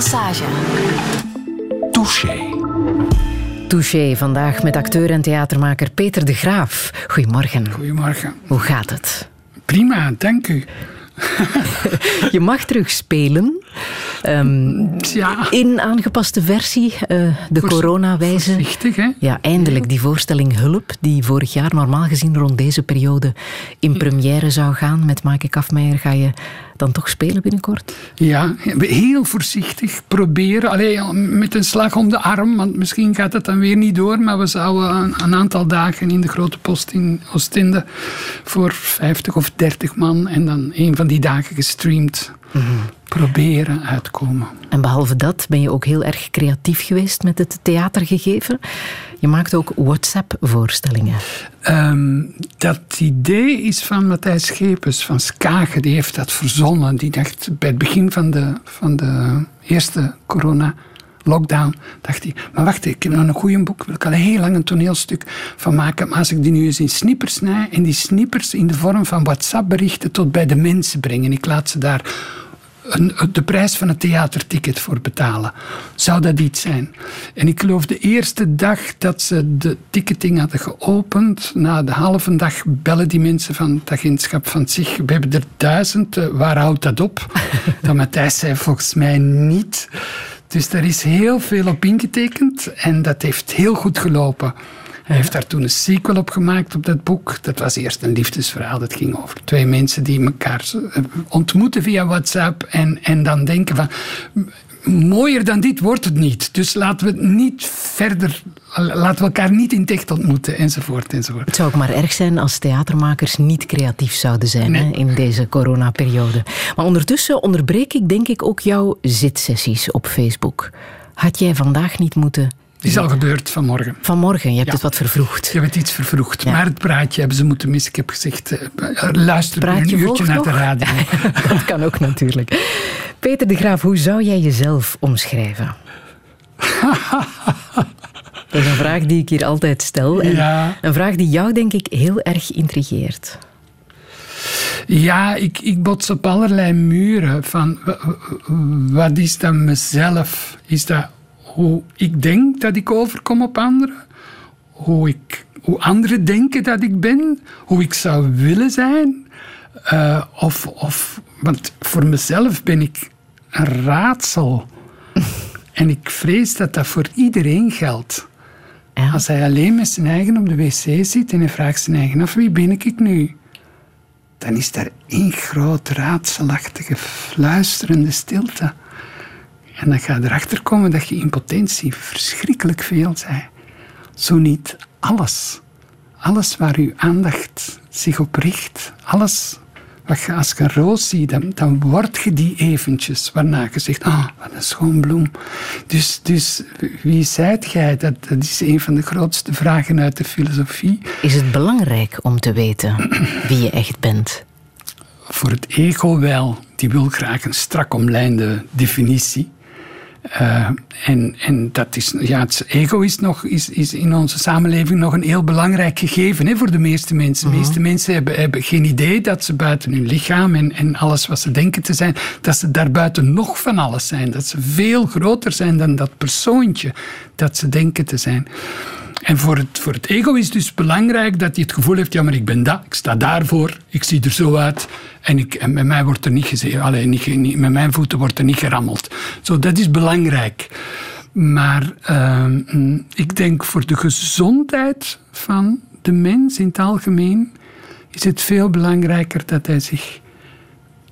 Lesage. Touché. Touché, vandaag met acteur en theatermaker Peter de Graaf. Goedemorgen. Goedemorgen. Hoe gaat het? Prima, dank u. Je mag terug spelen. Um, ja. In aangepaste versie, uh, de coronawijze. Voorzichtig, hè? Ja, eindelijk die voorstelling Hulp, die vorig jaar normaal gezien rond deze periode in première zou gaan met Maaike Kafmeijer, ga je dan toch spelen binnenkort? Ja, heel voorzichtig proberen. Alleen met een slag om de arm, want misschien gaat het dan weer niet door. Maar we zouden een, een aantal dagen in de grote post in Oostende voor 50 of 30 man en dan een van die dagen gestreamd. Proberen uitkomen. En behalve dat ben je ook heel erg creatief geweest met het theatergegeven. Je maakt ook WhatsApp-voorstellingen. Um, dat idee is van Matthijs Schepens van Skagen. Die heeft dat verzonnen. Die dacht bij het begin van de, van de eerste corona lockdown, dacht hij, maar wacht, ik heb nog een goede boek, wil ik al heel lang een toneelstuk van maken, maar als ik die nu eens in snippers snij en die snippers in de vorm van WhatsApp-berichten tot bij de mensen brengen, ik laat ze daar een, de prijs van het theaterticket voor betalen. Zou dat iets zijn? En ik geloof de eerste dag dat ze de ticketing hadden geopend, na de halve dag bellen die mensen van het agentschap van zich. We hebben er duizend, eh, waar houdt dat op? dat Matthijs zei volgens mij niet. Dus daar is heel veel op ingetekend en dat heeft heel goed gelopen. Hij heeft daar toen een sequel op gemaakt op dat boek. Dat was eerst een liefdesverhaal. Dat ging over twee mensen die elkaar eh, ontmoeten via WhatsApp. En, en dan denken van. Mooier dan dit wordt het niet. Dus laten we het niet verder. Laten we elkaar niet in ticht ontmoeten, enzovoort, enzovoort. Het zou ook maar erg zijn als theatermakers niet creatief zouden zijn hè, in deze coronaperiode. Maar ondertussen onderbreek ik, denk ik, ook jouw zitsessies op Facebook. Had jij vandaag niet moeten is al gebeurd vanmorgen. Vanmorgen, je hebt het wat vervroegd. Je hebt het iets vervroegd. Maar het praatje hebben ze moeten missen. Ik heb gezegd, uh, luister praatje een uurtje naar de radio. dat kan ook natuurlijk. Peter de Graaf, hoe zou jij jezelf omschrijven? dat is een vraag die ik hier altijd stel. En ja. Een vraag die jou, denk ik, heel erg intrigeert. Ja, ik, ik bots op allerlei muren. Van, wat is dat mezelf? Is dat hoe ik denk dat ik overkom op anderen, hoe, ik, hoe anderen denken dat ik ben, hoe ik zou willen zijn. Uh, of, of, want voor mezelf ben ik een raadsel. en ik vrees dat dat voor iedereen geldt. Ja. Als hij alleen met zijn eigen op de wc zit en hij vraagt zijn eigen af wie ben ik nu? Dan is daar één groot raadselachtige, fluisterende stilte. En dan ga je erachter komen dat je impotentie verschrikkelijk veel zei. Zo niet alles. Alles waar uw aandacht zich op richt. Alles wat je als je een roos ziet, dan, dan word je die eventjes. Waarna je zegt, ah, wat een schoon bloem. Dus, dus wie zijt jij? Dat, dat is een van de grootste vragen uit de filosofie. Is het belangrijk om te weten wie je echt bent? Voor het ego wel. Die wil graag een strak omlijnde definitie. Uh, en, en dat is, ja, het ego is, nog, is, is in onze samenleving nog een heel belangrijk gegeven hè, voor de meeste mensen. De meeste mensen hebben, hebben geen idee dat ze buiten hun lichaam en, en alles wat ze denken te zijn, dat ze daarbuiten nog van alles zijn. Dat ze veel groter zijn dan dat persoontje dat ze denken te zijn. En voor het, voor het ego is het dus belangrijk dat hij het gevoel heeft: ja, maar ik ben dat, ik sta daarvoor, ik zie er zo uit. En, ik, en met mij wordt er niet gezien, alleen niet, niet, met mijn voeten wordt er niet gerammeld. Zo, dat is belangrijk. Maar uh, ik denk voor de gezondheid van de mens in het algemeen is het veel belangrijker dat hij zich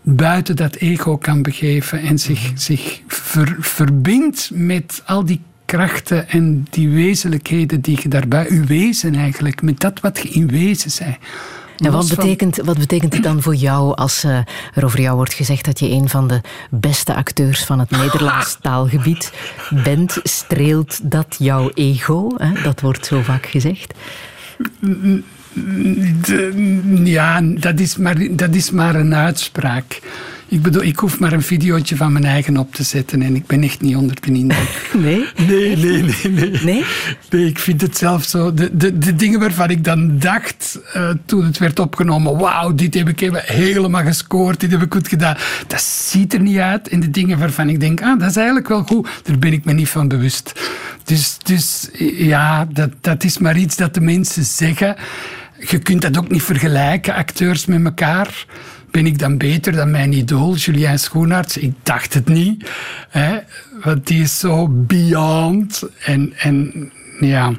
buiten dat ego kan begeven en zich, zich ver, verbindt met al die krachten en die wezenlijkheden die je daarbij, uw wezen eigenlijk, met dat wat je in wezen zei. En wat betekent, wat betekent het dan voor jou als uh, er over jou wordt gezegd dat je een van de beste acteurs van het Nederlands taalgebied bent? Streelt dat jouw ego? Hè? Dat wordt zo vaak gezegd. ja, dat is, maar, dat is maar een uitspraak. Ik bedoel, ik hoef maar een videootje van mijn eigen op te zetten en ik ben echt niet onder de indruk. Nee? Nee, nee, nee. Nee, nee? nee ik vind het zelf zo. De, de, de dingen waarvan ik dan dacht uh, toen het werd opgenomen, wauw, dit heb ik helemaal gescoord, dit heb ik goed gedaan. Dat ziet er niet uit. En de dingen waarvan ik denk, ah, dat is eigenlijk wel goed, daar ben ik me niet van bewust. Dus, dus ja, dat, dat is maar iets dat de mensen zeggen. Je kunt dat ook niet vergelijken, acteurs met elkaar. Ben ik dan beter dan mijn idool, Julien Schoenaerts? Ik dacht het niet. Hè? Want die is zo beyond. En, en ja...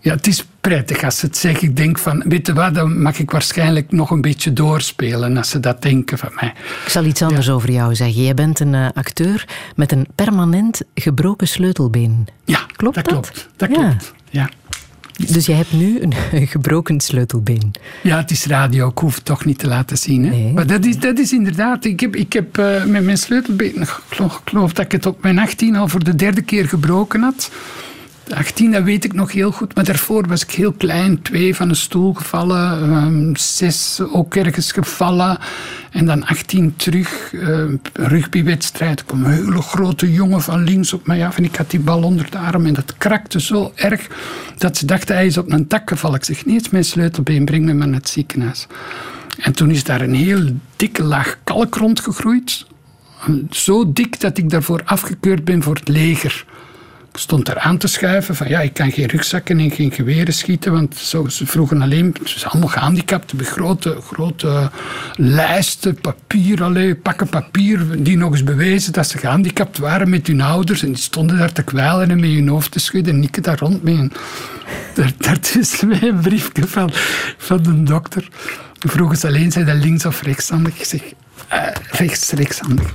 ja, het is prettig als ze het zeggen. Ik denk van, weet je wat, dan mag ik waarschijnlijk nog een beetje doorspelen als ze dat denken van mij. Ik zal iets anders over jou zeggen. Jij bent een uh, acteur met een permanent gebroken sleutelbeen. Ja, klopt dat? Dat klopt. Dat klopt, ja. Dus je hebt nu een gebroken sleutelbeen. Ja, het is radio. Ik hoef het toch niet te laten zien. Hè? Nee. Maar dat is, dat is inderdaad... Ik heb, ik heb uh, met mijn sleutelbeen... Ik geloof, geloof dat ik het op mijn 18 al voor de derde keer gebroken had. 18, dat weet ik nog heel goed. Maar daarvoor was ik heel klein. Twee van een stoel gevallen. Um, zes ook ergens gevallen. En dan 18 terug. Uh, rugbywedstrijd. Kwam een hele grote jongen van links op mij af. En ik had die bal onder de arm. En dat krakte zo erg dat ze dachten hij is op een tak gevallen. Ik zeg, nee, het is mijn sleutelbeen. Breng me maar naar het ziekenhuis. En toen is daar een heel dikke laag kalk rondgegroeid. Zo dik dat ik daarvoor afgekeurd ben voor het leger stond daar aan te schuiven van ja, ik kan geen rugzakken en geen geweren schieten, want ze vroegen alleen, ze zijn allemaal gehandicapt, met grote, grote lijsten, papier, pakken papier, die nog eens bewezen dat ze gehandicapt waren met hun ouders en die stonden daar te kwijlen en met hun hoofd te schudden en ik daar rond mee. Daar, daartussen mij een briefje van, van de dokter. Vroegen ze alleen, zei dat links of rechtshandig? Ik zeg, uh, rechts, rechtshandig.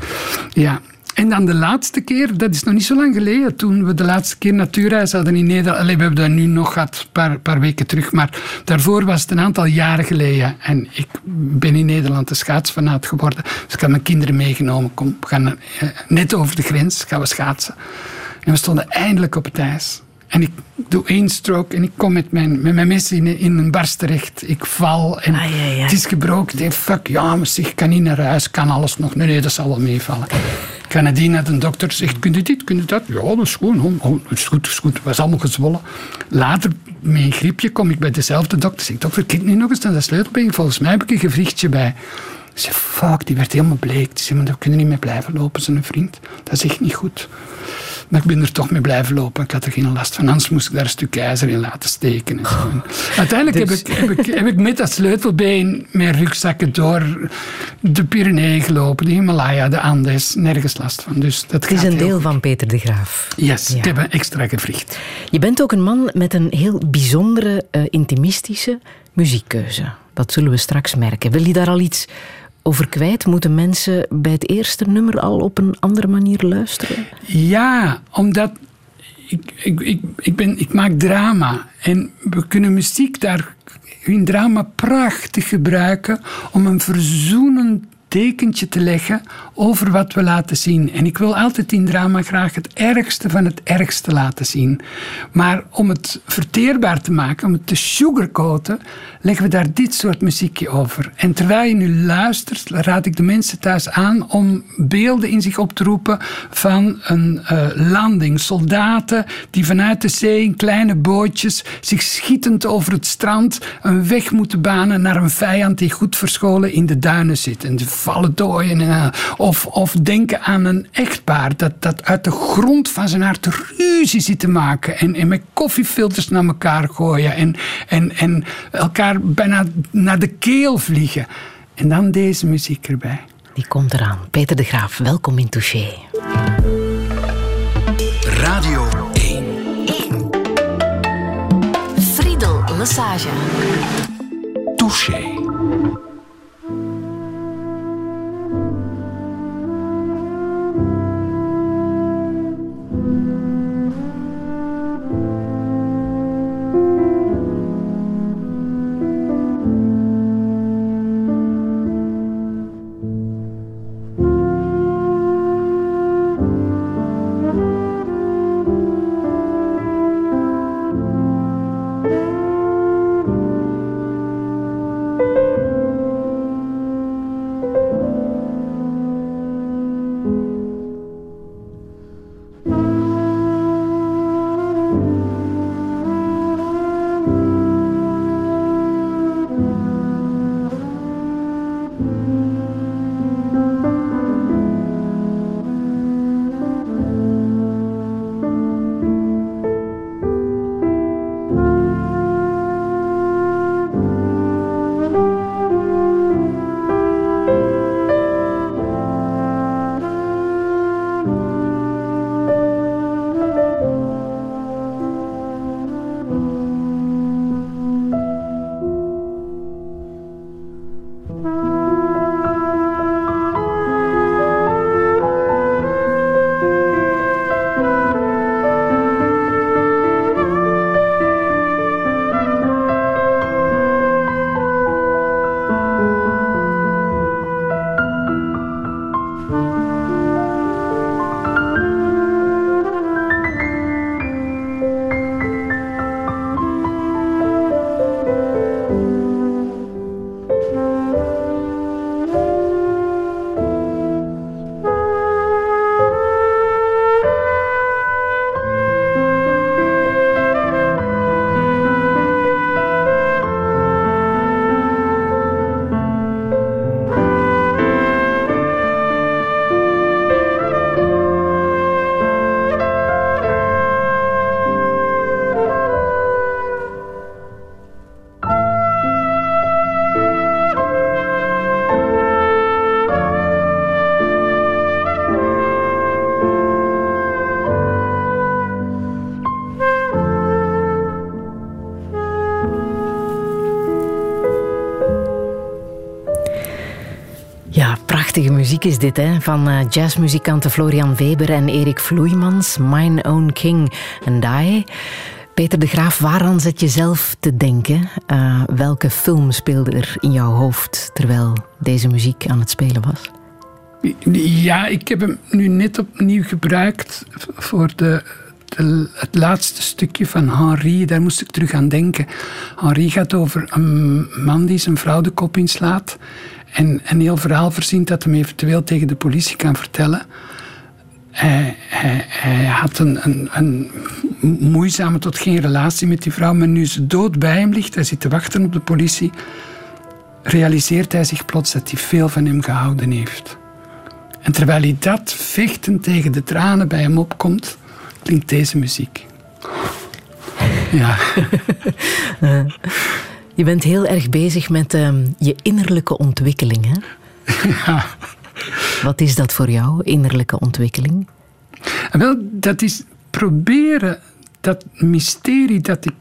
Ja, en dan de laatste keer, dat is nog niet zo lang geleden, toen we de laatste keer natuurreis hadden in Nederland. We hebben dat nu nog gehad, een paar, weken terug. Maar daarvoor was het een aantal jaren geleden. En ik ben in Nederland de schaatsfanaat geworden. Dus ik had mijn kinderen meegenomen. Kom, gaan eh, net over de grens, gaan we schaatsen. En we stonden eindelijk op het ijs. En ik doe één stroke en ik kom met mijn, met mijn mes in, in een barst terecht. Ik val en het is gebroken. Ik denk, fuck, ja, maar zeg, ik kan niet naar huis, kan alles nog. Nee, nee, dat zal wel meevallen. Ik ga nadien naar de dokter, zegt, kun je dit, kun je dat? Ja, dat is goed, oh, dat is goed, dat is goed. Het was allemaal gezwollen. Later, met een griepje, kom ik bij dezelfde dokter. Zeg, dokter, kijk nu nog eens naar dat sleutelbeen. Volgens mij heb ik een gewrichtje bij. Ze fuck, die werd helemaal bleek. Die zei, maar daar kunnen niet meer blijven lopen, zijn vriend. Dat is echt niet goed. Maar ik ben er toch mee blijven lopen. Ik had er geen last van. Anders moest ik daar een stuk ijzer in laten steken. En zo. Uiteindelijk dus. heb, ik, heb, ik, heb ik met dat sleutelbeen mijn rugzakken door de Pyreneeën gelopen, de Himalaya, de Andes. Nergens last van. Dus dat Het is een deel van Peter de Graaf. Yes, ik heb een extra gewricht. Je bent ook een man met een heel bijzondere, uh, intimistische muziekkeuze. Dat zullen we straks merken. Wil je daar al iets over kwijt? Moeten mensen bij het eerste nummer al op een andere manier luisteren? Ja, omdat ik, ik, ik, ik, ben, ik maak drama. En we kunnen muziek daar in drama prachtig gebruiken om een verzoenend tekentje te leggen over wat we laten zien. En ik wil altijd in drama graag het ergste van het ergste laten zien. Maar om het verteerbaar te maken, om het te sugarcoaten, leggen we daar dit soort muziekje over. En terwijl je nu luistert, raad ik de mensen thuis aan om beelden in zich op te roepen van een uh, landing. Soldaten die vanuit de zee in kleine bootjes zich schietend over het strand een weg moeten banen naar een vijand die goed verscholen in de duinen zit. En de vallen dooien. Uh, of, of denken aan een echtpaar dat, dat uit de grond van zijn hart ruzie zit te maken. En, en met koffiefilters naar elkaar gooien. En, en, en elkaar bijna naar de keel vliegen. En dan deze muziek erbij. Die komt eraan. Peter de Graaf, welkom in Touché. Radio 1. 1. Friedel Lassage. Touché. Is dit, hè? van uh, jazzmuzikanten Florian Weber en Erik Vloeimans. Mine Own King and I. Peter de Graaf, waaraan zet je zelf te denken? Uh, welke film speelde er in jouw hoofd terwijl deze muziek aan het spelen was? Ja, ik heb hem nu net opnieuw gebruikt voor de, het laatste stukje van Henri. Daar moest ik terug aan denken. Henri gaat over een man die zijn vrouw de kop inslaat. En een heel verhaal verzint dat hem eventueel tegen de politie kan vertellen. Hij, hij, hij had een, een, een, moeizame tot geen relatie met die vrouw, maar nu ze dood bij hem ligt, hij zit te wachten op de politie, realiseert hij zich plots dat hij veel van hem gehouden heeft. En terwijl hij dat vechten tegen de tranen bij hem opkomt, klinkt deze muziek. Ja. Je bent heel erg bezig met ehm, je innerlijke ontwikkeling. Hè? Ja. Wat is dat voor jou, innerlijke ontwikkeling? Wel, dat is proberen dat mysterie, dat, ik,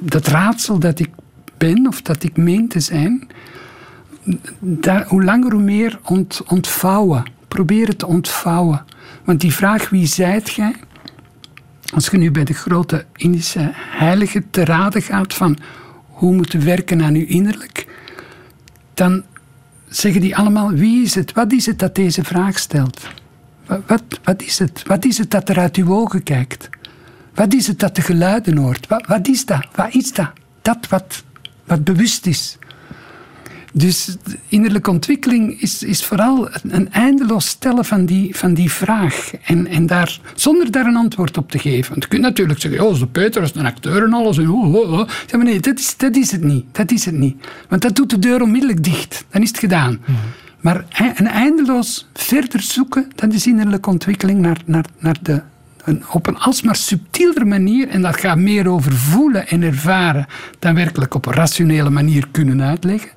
dat raadsel dat ik ben of dat ik meen te zijn, daar, hoe langer hoe meer ont, ontvouwen. Probeer het te ontvouwen. Want die vraag, wie zijt jij? Als je nu bij de grote Indische heilige te raden gaat van hoe moet je werken aan je innerlijk, dan zeggen die allemaal, wie is het? Wat is het dat deze vraag stelt? Wat, wat, wat is het? Wat is het dat er uit uw ogen kijkt? Wat is het dat de geluiden hoort? Wat, wat is dat? Wat is dat? Dat wat, wat bewust is. Dus innerlijke ontwikkeling is, is vooral een eindeloos stellen van die, van die vraag. En, en daar, zonder daar een antwoord op te geven. Want je kunt natuurlijk zeggen, oh, de Peter is een acteur en alles. En oh, oh, oh. Zeg maar nee, dat is, dat is het niet. Dat is het niet. Want dat doet de deur onmiddellijk dicht. Dan is het gedaan. Mhm. Maar een eindeloos verder zoeken, dat is innerlijke ontwikkeling naar, naar, naar de, een, op een alsmaar subtielere manier. En dat gaat meer over voelen en ervaren dan werkelijk op een rationele manier kunnen uitleggen.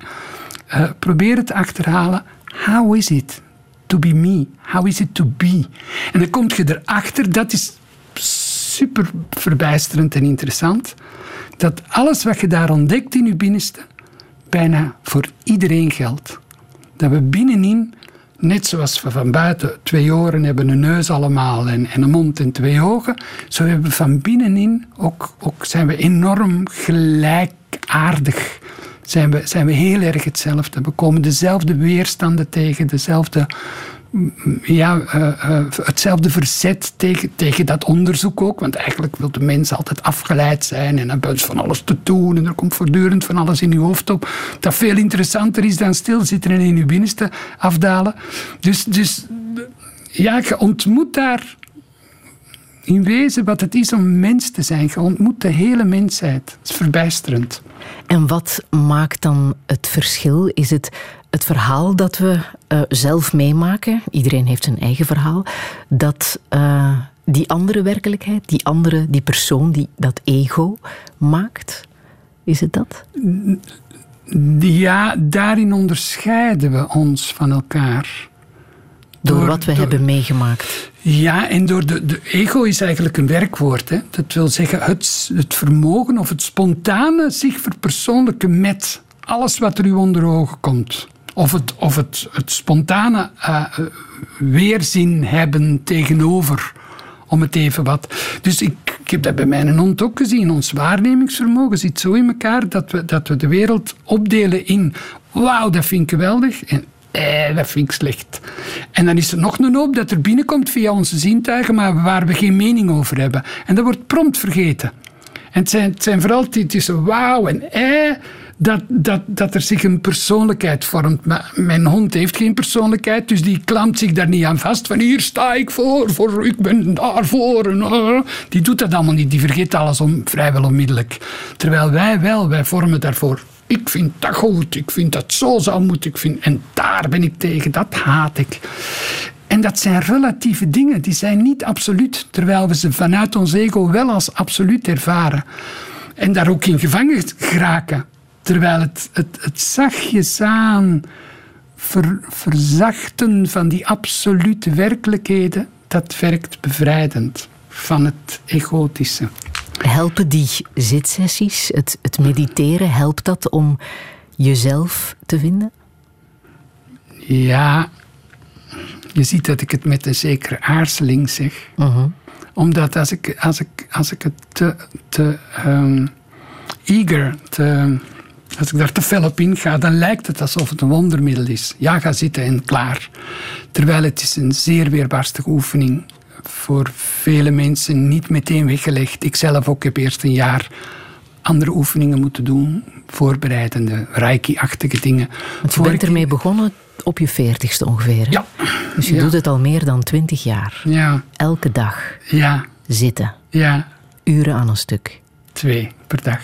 Uh, probeer het achterhalen. How is it to be me? How is it to be? En dan kom je erachter, dat is super verbijsterend en interessant, dat alles wat je daar ontdekt in je binnenste, bijna voor iedereen geldt. Dat we binnenin, net zoals we van buiten twee oren hebben, een neus allemaal en, en een mond en twee ogen, zo hebben we van binnenin ook, ook zijn we enorm gelijkaardig zijn we, zijn we heel erg hetzelfde. We komen dezelfde weerstanden tegen, dezelfde, mm, ja, uh, uh, hetzelfde verzet tegen, tegen dat onderzoek ook. Want eigenlijk wil de mens altijd afgeleid zijn en hebben van alles te doen. En er komt voortdurend van alles in je hoofd op. Dat veel interessanter is dan stilzitten en in je binnenste afdalen. Dus, dus ja, je ontmoet daar in wezen wat het is om mens te zijn. Je ontmoet de hele mensheid. Dat is verbijsterend. En wat maakt dan het verschil? Is het het verhaal dat we uh, zelf meemaken? Iedereen heeft zijn eigen verhaal. Dat uh, die andere werkelijkheid, die andere, die persoon, die, dat ego maakt? Is het dat? Ja, daarin onderscheiden we ons van elkaar. Door, wat we hebben meegemaakt. Ja, en door de, de ego is eigenlijk een werkwoord. Hè. Dat wil zeggen het, het vermogen of het spontane zich verpersoonlijken met alles wat er u onder ogen komt. Of het, of het, het spontane uh, weerzin hebben tegenover, om het even wat. Dus ik, heb dat bij mijn hond ook gezien. Ons waarnemingsvermogen zit zo in elkaar dat we, dat we de wereld opdelen in wauw, dat vind ik geweldig. En eh, dat vind ik slecht. En dan is er nog een hoop dat er binnenkomt via onze zintuigen, maar waar we geen mening over hebben. En dat wordt prompt vergeten. En het zijn, het zijn vooral tussen wauw en eh, dat, dat, dat er zich een persoonlijkheid vormt. Maar mijn hond heeft geen persoonlijkheid, dus die klampt zich daar niet aan vast. Van hier sta ik voor, voor ik ben daarvoor. En, uh, die doet dat allemaal niet, die vergeet alles om, vrijwel onmiddellijk. Terwijl wij wel, wij vormen daarvoor ik vind dat goed, ik vind dat zo zou moeten. Ik vind, en daar ben ik tegen, dat haat ik. En dat zijn relatieve dingen, die zijn niet absoluut, terwijl we ze vanuit ons ego wel als absoluut ervaren. En daar ook in gevangen geraken. Terwijl het, het, het zachtjes aan verzachten van die absolute werkelijkheden, dat werkt bevrijdend van het egotische. Helpen die zitsessies, het, het mediteren, helpt dat om jezelf te vinden? Ja, Je ziet dat ik het met een zekere aarzeling zeg. Mhm. Omdat als ik, als ik, als ik het te, te ehm, eager, te, als ik daar te fel op inga, dan lijkt het alsof het een wondermiddel is. Ja, ga zitten en klaar. Terwijl het is een zeer weerbarstige oefening. Voor vele mensen niet meteen weggelegd. Ik zelf ook heb eerst een jaar andere oefeningen moeten doen. Voorbereidende, reiki-achtige dingen. Want je bent ermee begonnen op je veertigste ongeveer. Hè? Ja. Dus je Ja. doet het al meer dan twintig jaar. Ja, Elke dag ja, zitten. ja. Uren aan een stuk. Twee per dag.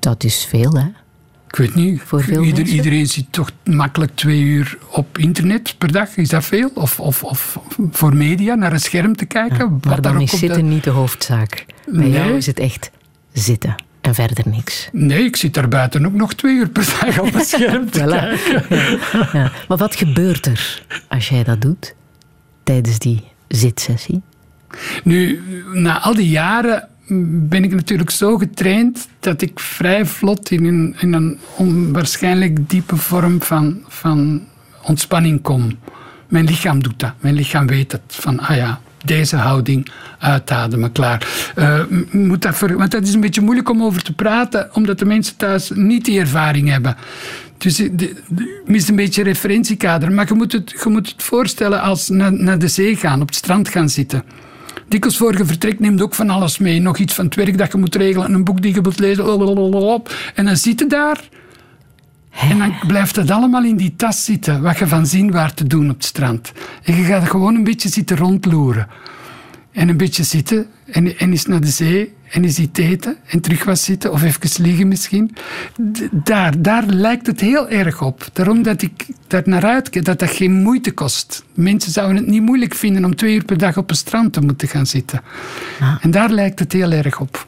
Dat is veel, hè? Ik weet niet. Ieder-? Iedereen zit toch makkelijk twee uur op internet per dag. Is dat veel? Of, of, of voor media, naar een scherm te kijken? Maar dan is zitten niet de hoofdzaak. Bij jou Nee. is het echt zitten en verder niks. Nee, ik zit daar buiten ook nog twee uur per dag op het scherm te Voilà. kijken. Ja. Maar wat gebeurt er als jij dat doet tijdens die zitsessie? Nu, na al die jaren ben ik natuurlijk zo getraind dat ik vrij vlot in een, onwaarschijnlijk diepe vorm van, van ontspanning kom. Mijn lichaam doet dat. Mijn lichaam weet het. Van, ah ja, deze houding, uitademen, klaar. Eh, moet dat want dat is een beetje moeilijk om over te praten, omdat de mensen thuis niet die ervaring hebben. Dus de, de- mist een beetje referentiekader. Maar je moet het, je moet het voorstellen als naar, naar de zee gaan, op het strand gaan zitten. Dikwijls voor je vertrekt neemt ook van alles mee. Nog iets van het werk dat je moet regelen, een boek die je moet lezen. blablabla. En dan zit je daar. En dan blijft het allemaal in die tas zitten, wat je van zin waar te doen op het strand. En je gaat gewoon een beetje zitten rondloeren. En een beetje zitten en, en eens naar de zee en eens iets eten en terug wat zitten of even liggen misschien. Daar, daar lijkt het heel erg op. Daarom dat ik daar naar uitkijk, dat dat geen moeite kost. Mensen zouden het niet moeilijk vinden om twee uur per dag op een strand te moeten gaan zitten. En daar lijkt het heel erg op.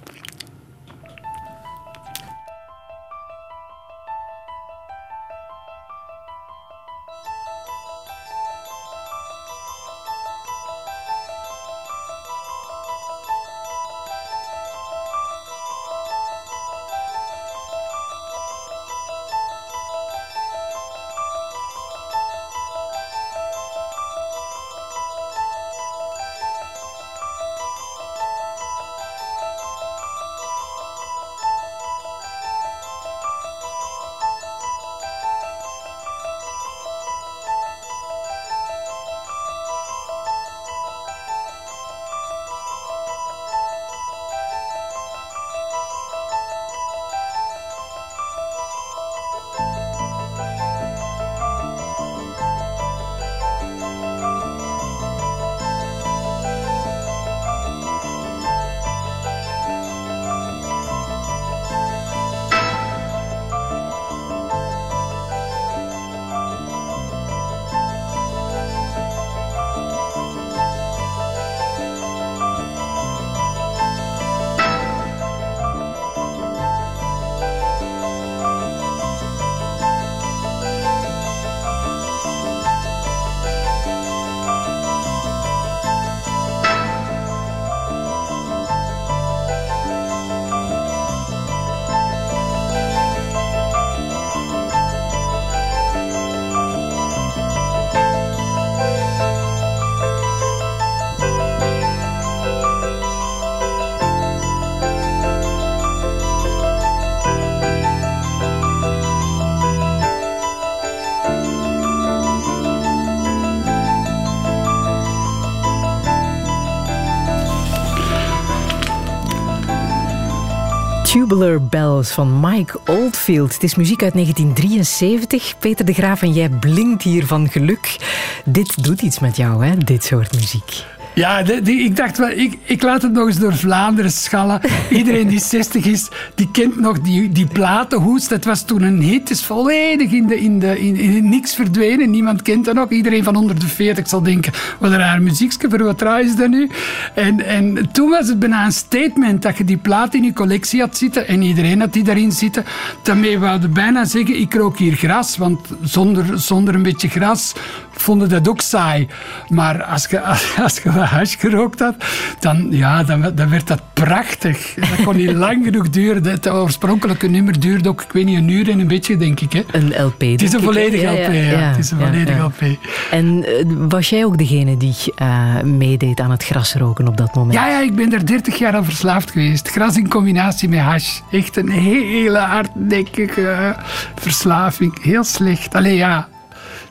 Tubular Bells van Mike Oldfield. Het is muziek uit 1973. Peter de Graaf en jij blinkt hier van geluk. Dit doet iets met jou, hè? Dit soort muziek. Ja, de- die- ik dacht wel, ik, ik laat het nog eens door Vlaanderen schallen. Iedereen die 60 is, die kent nog die, die platenhoes. Dat was toen een hit. Is volledig in, de, in, de, in, niks verdwenen. Niemand kent dat nog. Iedereen van onder de 40 zal denken, wat een raar muziekje, voor wat draai is dat nu? En, en toen was het bijna een statement dat je die plaat in je collectie had zitten. En iedereen had die daarin zitten. Daarmee wouden bijna zeggen, ik rook hier gras. Want zonder, zonder een beetje gras vonden dat ook saai. Maar als je, als je hash gerookt had, dan, ja, dan, dan werd dat prachtig. Dat kon niet lang genoeg duren. Het oorspronkelijke nummer duurde ook, ik weet niet, een uur en een beetje, denk ik. Hè. Een LP. Het is een volledige LP, ja. Het is een volledige LP. En eh, was jij ook degene die uh, meedeed aan het grasroken op dat moment? Ja, ja, ik ben er 30 jaar aan verslaafd geweest. Gras in combinatie met hash. Echt een hele hardnekkige verslaving. Heel slecht. Allee, ja.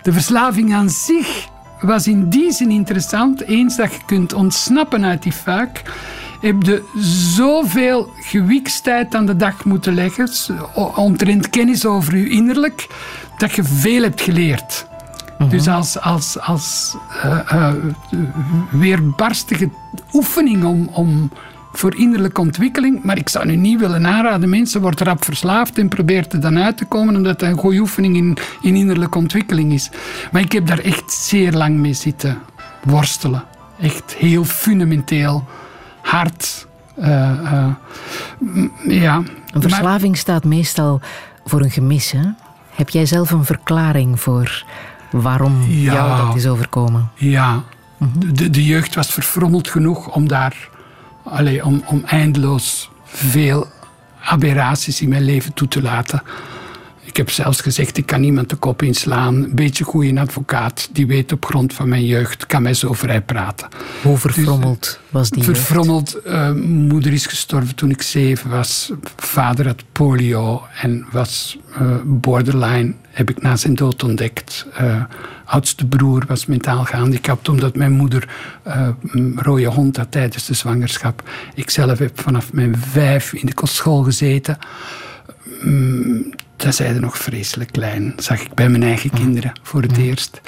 De verslaving aan zich was in die zin interessant. Eens dat je kunt ontsnappen uit die fuik, heb je zoveel gewikstijd aan de dag moeten leggen, omtrent kennis over je innerlijk, dat je veel hebt geleerd. Mhm. Dus als, als, als uh, uh, weerbarstige oefening om, om voor innerlijke ontwikkeling. Maar ik zou nu niet willen aanraden. Mensen worden rap verslaafd en probeert er dan uit te komen omdat het een goede oefening in, in innerlijke ontwikkeling is. Maar ik heb daar echt zeer lang mee zitten worstelen. Echt heel fundamenteel, hard. Uh, uh, ja. Een verslaving staat meestal voor een gemis. Hè? Heb jij zelf een verklaring voor waarom jou dat is overkomen? Ja, mhm. de, de jeugd was verfrommeld genoeg om daar allee, om, om eindeloos veel aberraties in mijn leven toe te laten. Ik heb zelfs gezegd, ik kan niemand de kop inslaan. Een beetje goede advocaat, die weet op grond van mijn jeugd, kan mij zo vrij praten. Hoe verfrommeld dus, was die Verfrommeld. Uh, moeder is gestorven toen ik zeven was. Vader had polio en was uh, borderline, heb ik na zijn dood ontdekt. Uh, oudste broer was mentaal gehandicapt omdat mijn moeder uh, rode hond had tijdens de zwangerschap. Ik zelf heb vanaf mijn vijf in de kostschool gezeten. Dat zeiden nog vreselijk klein. zag ik bij mijn eigen kinderen voor het eerst.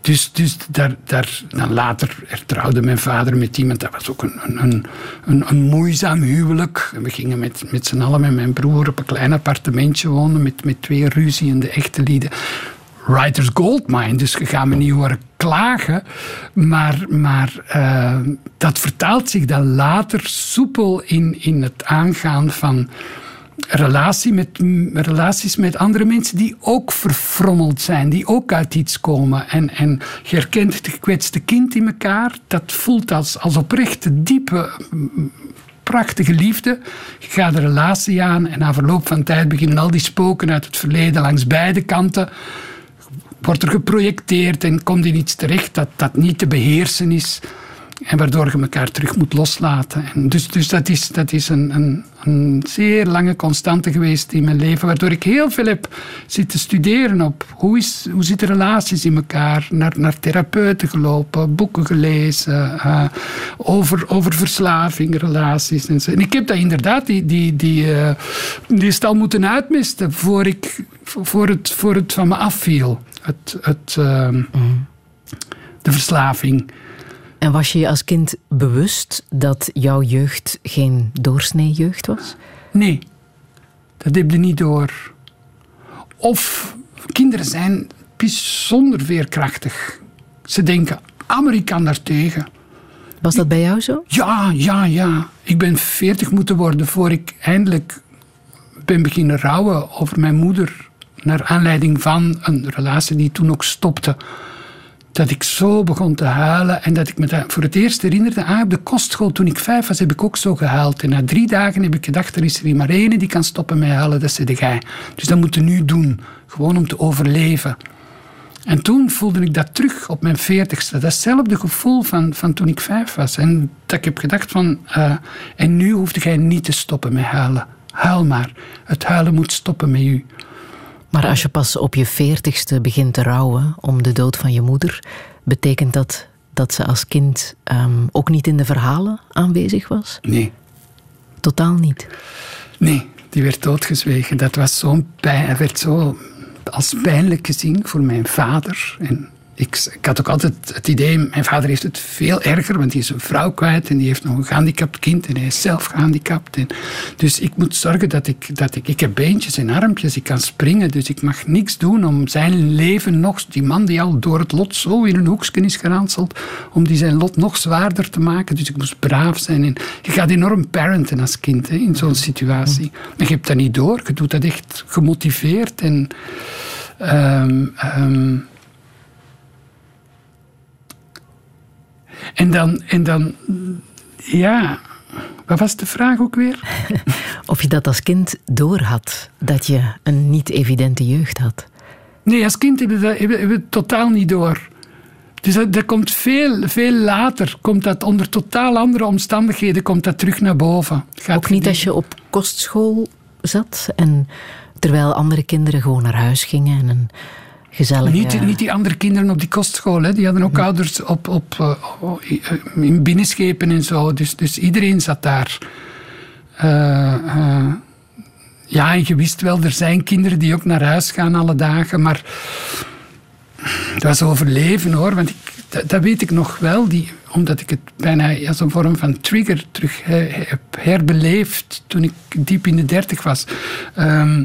Dus, dus daar, daar, dan later trouwde mijn vader met iemand. Dat was ook een, een, een, een moeizaam huwelijk. we gingen met, met z'n allen met mijn broer op een klein appartementje wonen. Met, met twee ruziende echte lieden. Writer's Goldmine. Dus je gaat me niet horen klagen. Maar, maar uh, dat vertaalt zich dan later soepel in, in het aangaan van relatie met, relaties met andere mensen die ook verfrommeld zijn, die ook uit iets komen. En, en je herkent het gekwetste kind in elkaar. Dat voelt als, als oprechte, diepe, prachtige liefde. Je gaat de relatie aan en na verloop van tijd beginnen al die spoken uit het verleden langs beide kanten. Wordt er geprojecteerd en komt in iets terecht dat, dat niet te beheersen is. En waardoor je elkaar terug moet loslaten. En dus, dus dat is, dat is een, een, een, zeer lange constante geweest in mijn leven. Waardoor ik heel veel heb zitten studeren op hoe, is, hoe zitten relaties in elkaar. Naar, naar therapeuten gelopen, boeken gelezen. Uh, over, over verslaving, relaties. En, zo. en ik heb dat inderdaad, die, die, die, uh, die stal moeten uitmisten. Voor, ik, voor, het, voor het van me afviel. Het, het, uh, De verslaving. En was je je als kind bewust dat jouw jeugd geen doorsnee jeugd was? Nee, dat heb je niet door. Of kinderen zijn bijzonder veerkrachtig. Ze denken, Amerikaan daartegen. Was dat bij jou zo? Ja, ja, ja. Ik ben veertig moeten worden voor ik eindelijk ben beginnen rouwen over mijn moeder. Naar aanleiding van een relatie die toen ook stopte dat ik zo begon te huilen en dat ik me voor het eerst herinnerde, ah, op de kostschool toen ik vijf was, heb ik ook zo gehuild. En na drie dagen heb ik gedacht, er is er maar één die kan stoppen met huilen, dat is de gij. Dus dat moet je nu doen, gewoon om te overleven. En toen voelde ik dat terug op mijn veertigste. Datzelfde gevoel van, van toen ik vijf was. En dat ik heb gedacht van, uh, en nu hoefde jij niet te stoppen met huilen. Huil maar. Het huilen moet stoppen met u. Maar als je pas op je veertigste begint te rouwen om de dood van je moeder, betekent dat dat ze als kind um, ook niet in de verhalen aanwezig was? Nee. Totaal niet? Nee, die werd doodgezwegen. Dat was zo'n pijn, werd zo als pijnlijk gezien voor mijn vader. En ik, ik, had ook altijd het idee, mijn vader heeft het veel erger, want hij is een vrouw kwijt en die heeft nog een gehandicapt kind en hij is zelf gehandicapt. En, dus ik moet zorgen dat ik, dat ik, ik heb beentjes en armpjes, ik kan springen, dus ik mag niks doen om zijn leven nog, die man die al door het lot zo in een hoekje is geranseld, om die zijn lot nog zwaarder te maken. Dus ik moest braaf zijn. En je gaat enorm parenten als kind in zo'n situatie. En je hebt dat niet door, je doet dat echt gemotiveerd en... Um, En dan, en dan, ja, wat was de vraag ook weer? of je dat als kind doorhad, dat je een niet evidente jeugd had. Nee, als kind hebben we, dat, hebben we het totaal niet door. Dus dat, dat, komt veel, veel later. Komt dat onder totaal andere omstandigheden komt dat terug naar boven. Gaat Ook niet als je op kostschool zat en terwijl andere kinderen gewoon naar huis gingen en een Niet, niet die andere kinderen op die kostschool. Hè. Die hadden ook ouders op, op, uh, in binnenschepen en zo. Dus, dus iedereen zat daar. Uh, ja, en je wist wel, er zijn kinderen die ook naar huis gaan alle dagen, maar dat was overleven hoor. Want ik, dat, weet ik nog wel, die, omdat ik het bijna als een vorm van trigger terug heb herbeleefd toen ik diep in de dertig was. Ehm,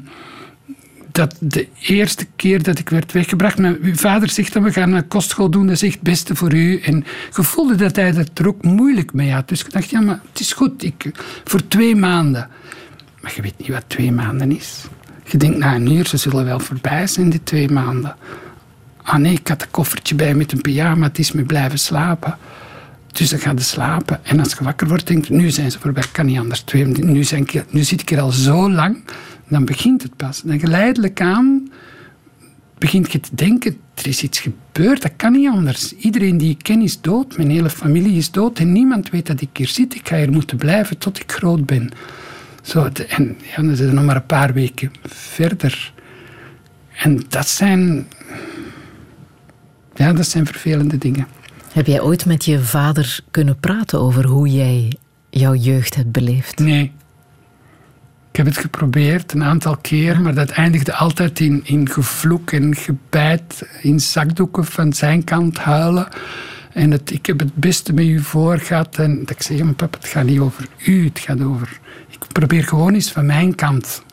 dat de eerste keer dat ik werd weggebracht, mijn vader zegt dan we gaan naar kostschool doen, dat is echt het beste voor u. En ik voelde dat hij het er ook moeilijk mee had. Dus ik dacht, ja, maar het is goed, ik, voor twee maanden. Maar je weet niet wat twee maanden is. Je denkt na een uur, ze zullen wel voorbij zijn, die twee maanden. Ah nee, ik had een koffertje bij met een pyjama, het is me blijven slapen. Dus dan ga je slapen. En als je wakker wordt, denk je, nu zijn ze voorbij, kan niet anders. Nu, zijn ik, nu zit ik er al zo lang, dan begint het pas. Dan geleidelijk aan begint je te denken, er is iets gebeurd, dat kan niet anders. Iedereen die ik ken is dood, mijn hele familie is dood en niemand weet dat ik hier zit. Ik ga hier moeten blijven tot ik groot ben. Zo, en ja, dan zijn nog maar een paar weken verder. En dat zijn, ja, dat zijn vervelende dingen. Heb jij ooit met je vader kunnen praten over hoe jij jouw jeugd hebt beleefd? Nee. Ik heb het geprobeerd een aantal keer, maar dat eindigde altijd in, in gevloek en gebijt, in zakdoeken van zijn kant huilen. En het, ik heb het beste met u voor gehad. En dat ik zeg, mijn het gaat niet over u, het gaat over probeer gewoon eens van mijn kant.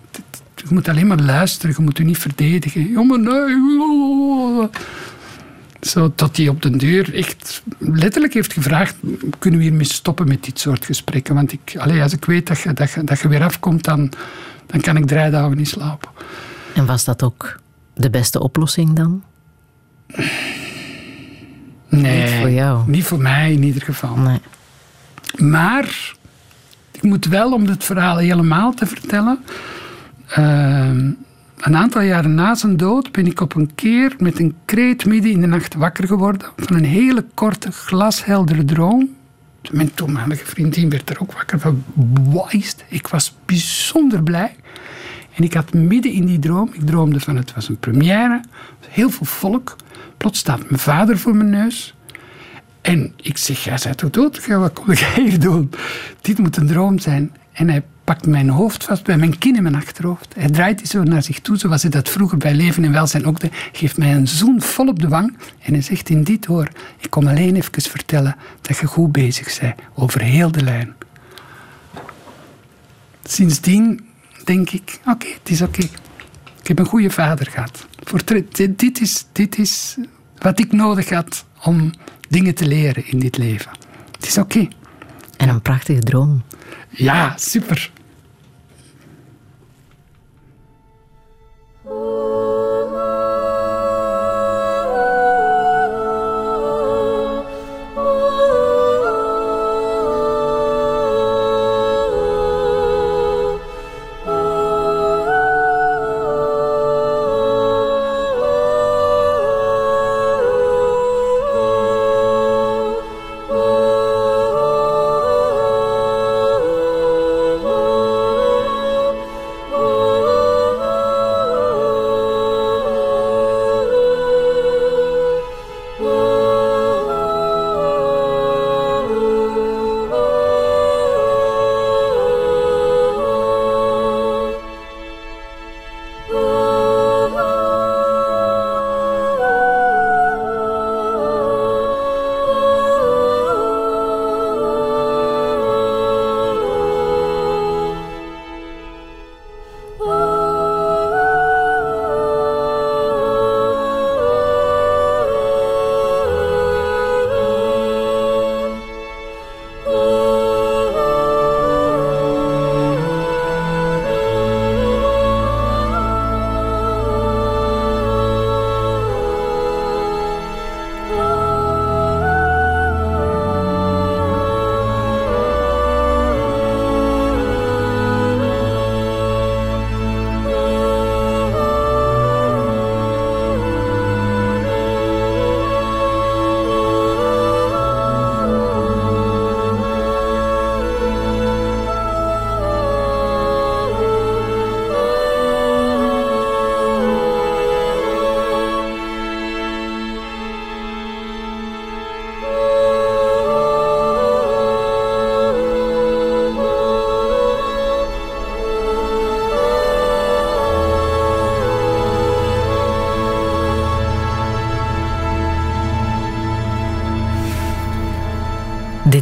Je moet alleen maar luisteren, je moet u niet verdedigen. Ja, maar nee. Zo, tot hij op de deur echt letterlijk heeft gevraagd: kunnen we hiermee stoppen met dit soort gesprekken? Want ik, allez, als ik weet dat je, dat, je, dat je weer afkomt, dan, dan kan ik drie dagen niet slapen. En was dat ook de beste oplossing dan? Nee, niet voor jou. Niet voor mij in ieder geval. Nee. Maar ik moet wel, om het verhaal helemaal te vertellen. Ehm, een aantal jaren na zijn dood ben ik op een keer met een kreet midden in de nacht wakker geworden van een hele korte, glasheldere droom. Mijn toenmalige vriendin werd er ook wakker van. Het? Ik was bijzonder blij. En ik had midden in die droom, ik droomde van het was een première, heel veel volk. Plots staat mijn vader voor mijn neus. En ik zeg, jij bent toch dood? Wat kom ik hier doen? Dit moet een droom zijn. En hij pakt mijn hoofd vast bij mijn kin in mijn achterhoofd. Hij draait die zo naar zich toe, zoals hij dat vroeger bij Leven en Welzijn ook deed. Geeft mij een zoen vol op de wang. En hij zegt in dit hoor, ik kom alleen even vertellen dat je goed bezig bent. Over heel de lijn. Sindsdien denk ik, oké, het is oké. Ik heb een goede vader gehad. Voor dit, is, dit is wat ik nodig had om dingen te leren in dit leven. Het is oké. En een prachtige droom. Ja, super.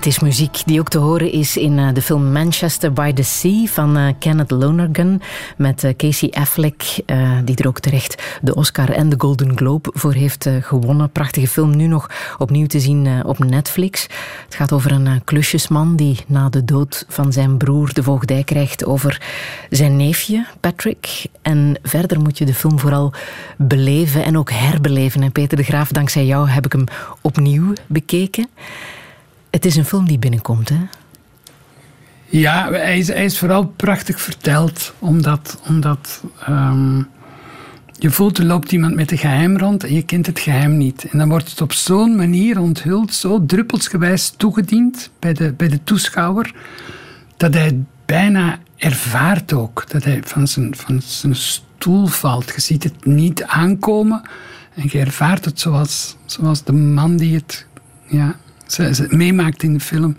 Is muziek die ook te horen is in uh, de film Manchester by the Sea van uh, Kenneth Lonergan met uh, Casey Affleck, die er ook terecht de Oscar en de Golden Globe voor heeft gewonnen. Prachtige film, nu nog opnieuw te zien op Netflix. Het gaat over een klusjesman die na de dood van zijn broer de voogdij krijgt over zijn neefje Patrick. En verder moet je de film vooral beleven en ook herbeleven. En Peter de Graaf, dankzij jou heb ik hem opnieuw bekeken. Het is een film die binnenkomt, hè? Ja, hij is, hij is vooral prachtig verteld, omdat, omdat um, je voelt er loopt iemand met een geheim rond en je kent het geheim niet. En dan wordt het op zo'n manier onthuld, zo druppelsgewijs toegediend bij de, bij de toeschouwer, dat hij bijna ervaart ook dat hij van zijn, van zijn stoel valt. Je ziet het niet aankomen en je ervaart het zoals, zoals de man die het ja, ze, ze meemaakt in de film.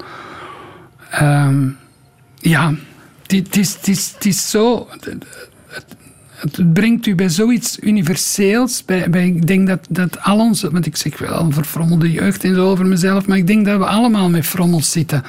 Um, ja, het is, is, is zo. Het, het, brengt u bij zoiets universeels. Bij, bij, ik denk dat, dat al onze. Want ik zeg wel verfrommelde jeugd en zo over mezelf. Maar ik denk dat we allemaal met frommels zitten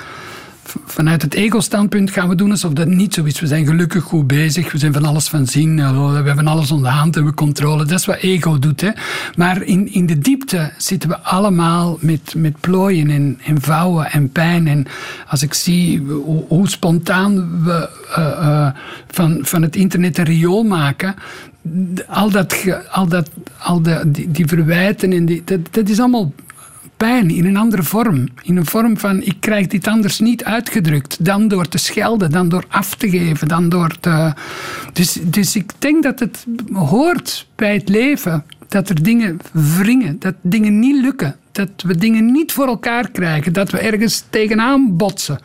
vanuit het ego-standpunt gaan we doen alsof dat niet zo is. We zijn gelukkig goed bezig, we zijn van alles van zien, we hebben alles onder de hand, en we controle. Dat is wat ego doet. Hè. Maar in, in de diepte zitten we allemaal met, met plooien en, en vouwen en pijn. En als ik zie hoe, spontaan we uh, uh, van, van het internet een riool maken, al dat, al dat, al die, die verwijten, en die, dat, dat is allemaal pijn in een andere vorm. In een vorm van ik krijg dit anders niet uitgedrukt dan door te schelden, dan door af te geven, dan door te. Dus, dus ik denk dat het hoort bij het leven dat er dingen wringen, dat dingen niet lukken, dat we dingen niet voor elkaar krijgen, dat we ergens tegenaan botsen.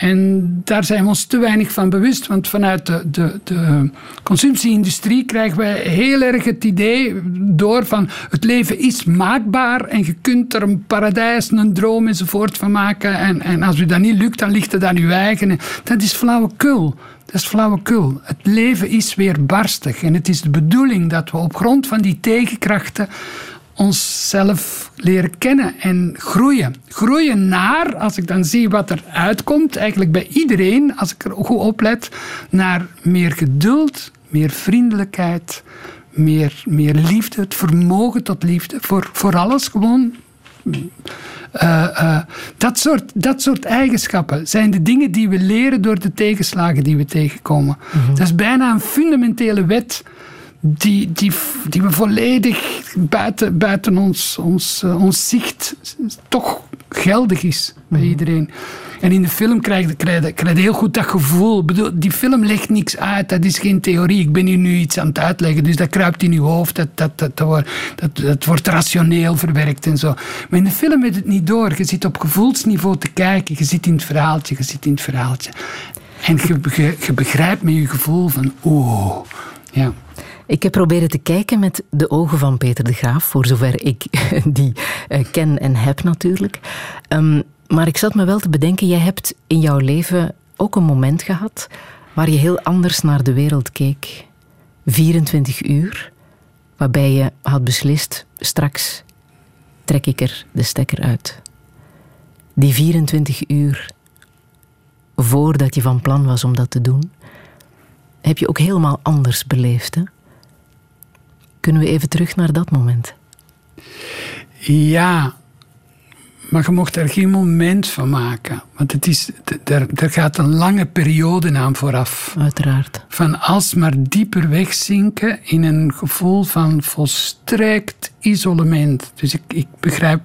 En daar zijn we ons te weinig van bewust, want vanuit de, de, de consumptieindustrie krijgen wij heel erg het idee door van het leven is maakbaar en je kunt er een paradijs, een droom enzovoort van maken. En, en als u dat niet lukt, dan ligt het aan uw eigen. Dat is flauwekul. Dat is flauwekul. Het leven is weer barstig en het is de bedoeling dat we op grond van die tegenkrachten onszelf leren kennen en groeien. Groeien naar, als ik dan zie wat er uitkomt, eigenlijk bij iedereen, als ik er goed oplet, naar meer geduld, meer vriendelijkheid, meer, meer liefde, het vermogen tot liefde, voor, voor alles gewoon. Uh, uh, dat, soort, dat soort eigenschappen zijn de dingen die we leren door de tegenslagen die we tegenkomen. Mhm. Dat is bijna een fundamentele wet die, die, die we volledig buiten, buiten ons, ons, uh, ons zicht toch geldig is bij mhm. iedereen. En in de film krijg je, krijg, je, krijg je heel goed dat gevoel. Bedoel, die film legt niks uit, dat is geen theorie. Ik ben hier nu iets aan het uitleggen, dus dat kruipt in je hoofd. Dat, dat, dat, dat, wordt, dat, dat wordt rationeel verwerkt en zo. Maar in de film je het niet door. Je zit op gevoelsniveau te kijken. Je zit in het verhaaltje, je zit in het verhaaltje. En je, je, je begrijpt met je gevoel van, oh, ja. Ik heb proberen te kijken met de ogen van Peter de Graaf, voor zover ik die uh, ken en heb natuurlijk. Um, maar ik zat me wel te bedenken, jij hebt in jouw leven ook een moment gehad waar je heel anders naar de wereld keek. 24 uur, waarbij je had beslist, straks trek ik er de stekker uit. Die 24 uur voordat je van plan was om dat te doen, heb je ook helemaal anders beleefd. Hè? Kunnen we even terug naar dat moment? Ja, maar je mocht er geen moment van maken. Want het is, er, er gaat een lange periode aan vooraf. Uiteraard. Van alsmaar dieper wegzinken in een gevoel van volstrekt isolement. Dus ik, ik begrijp,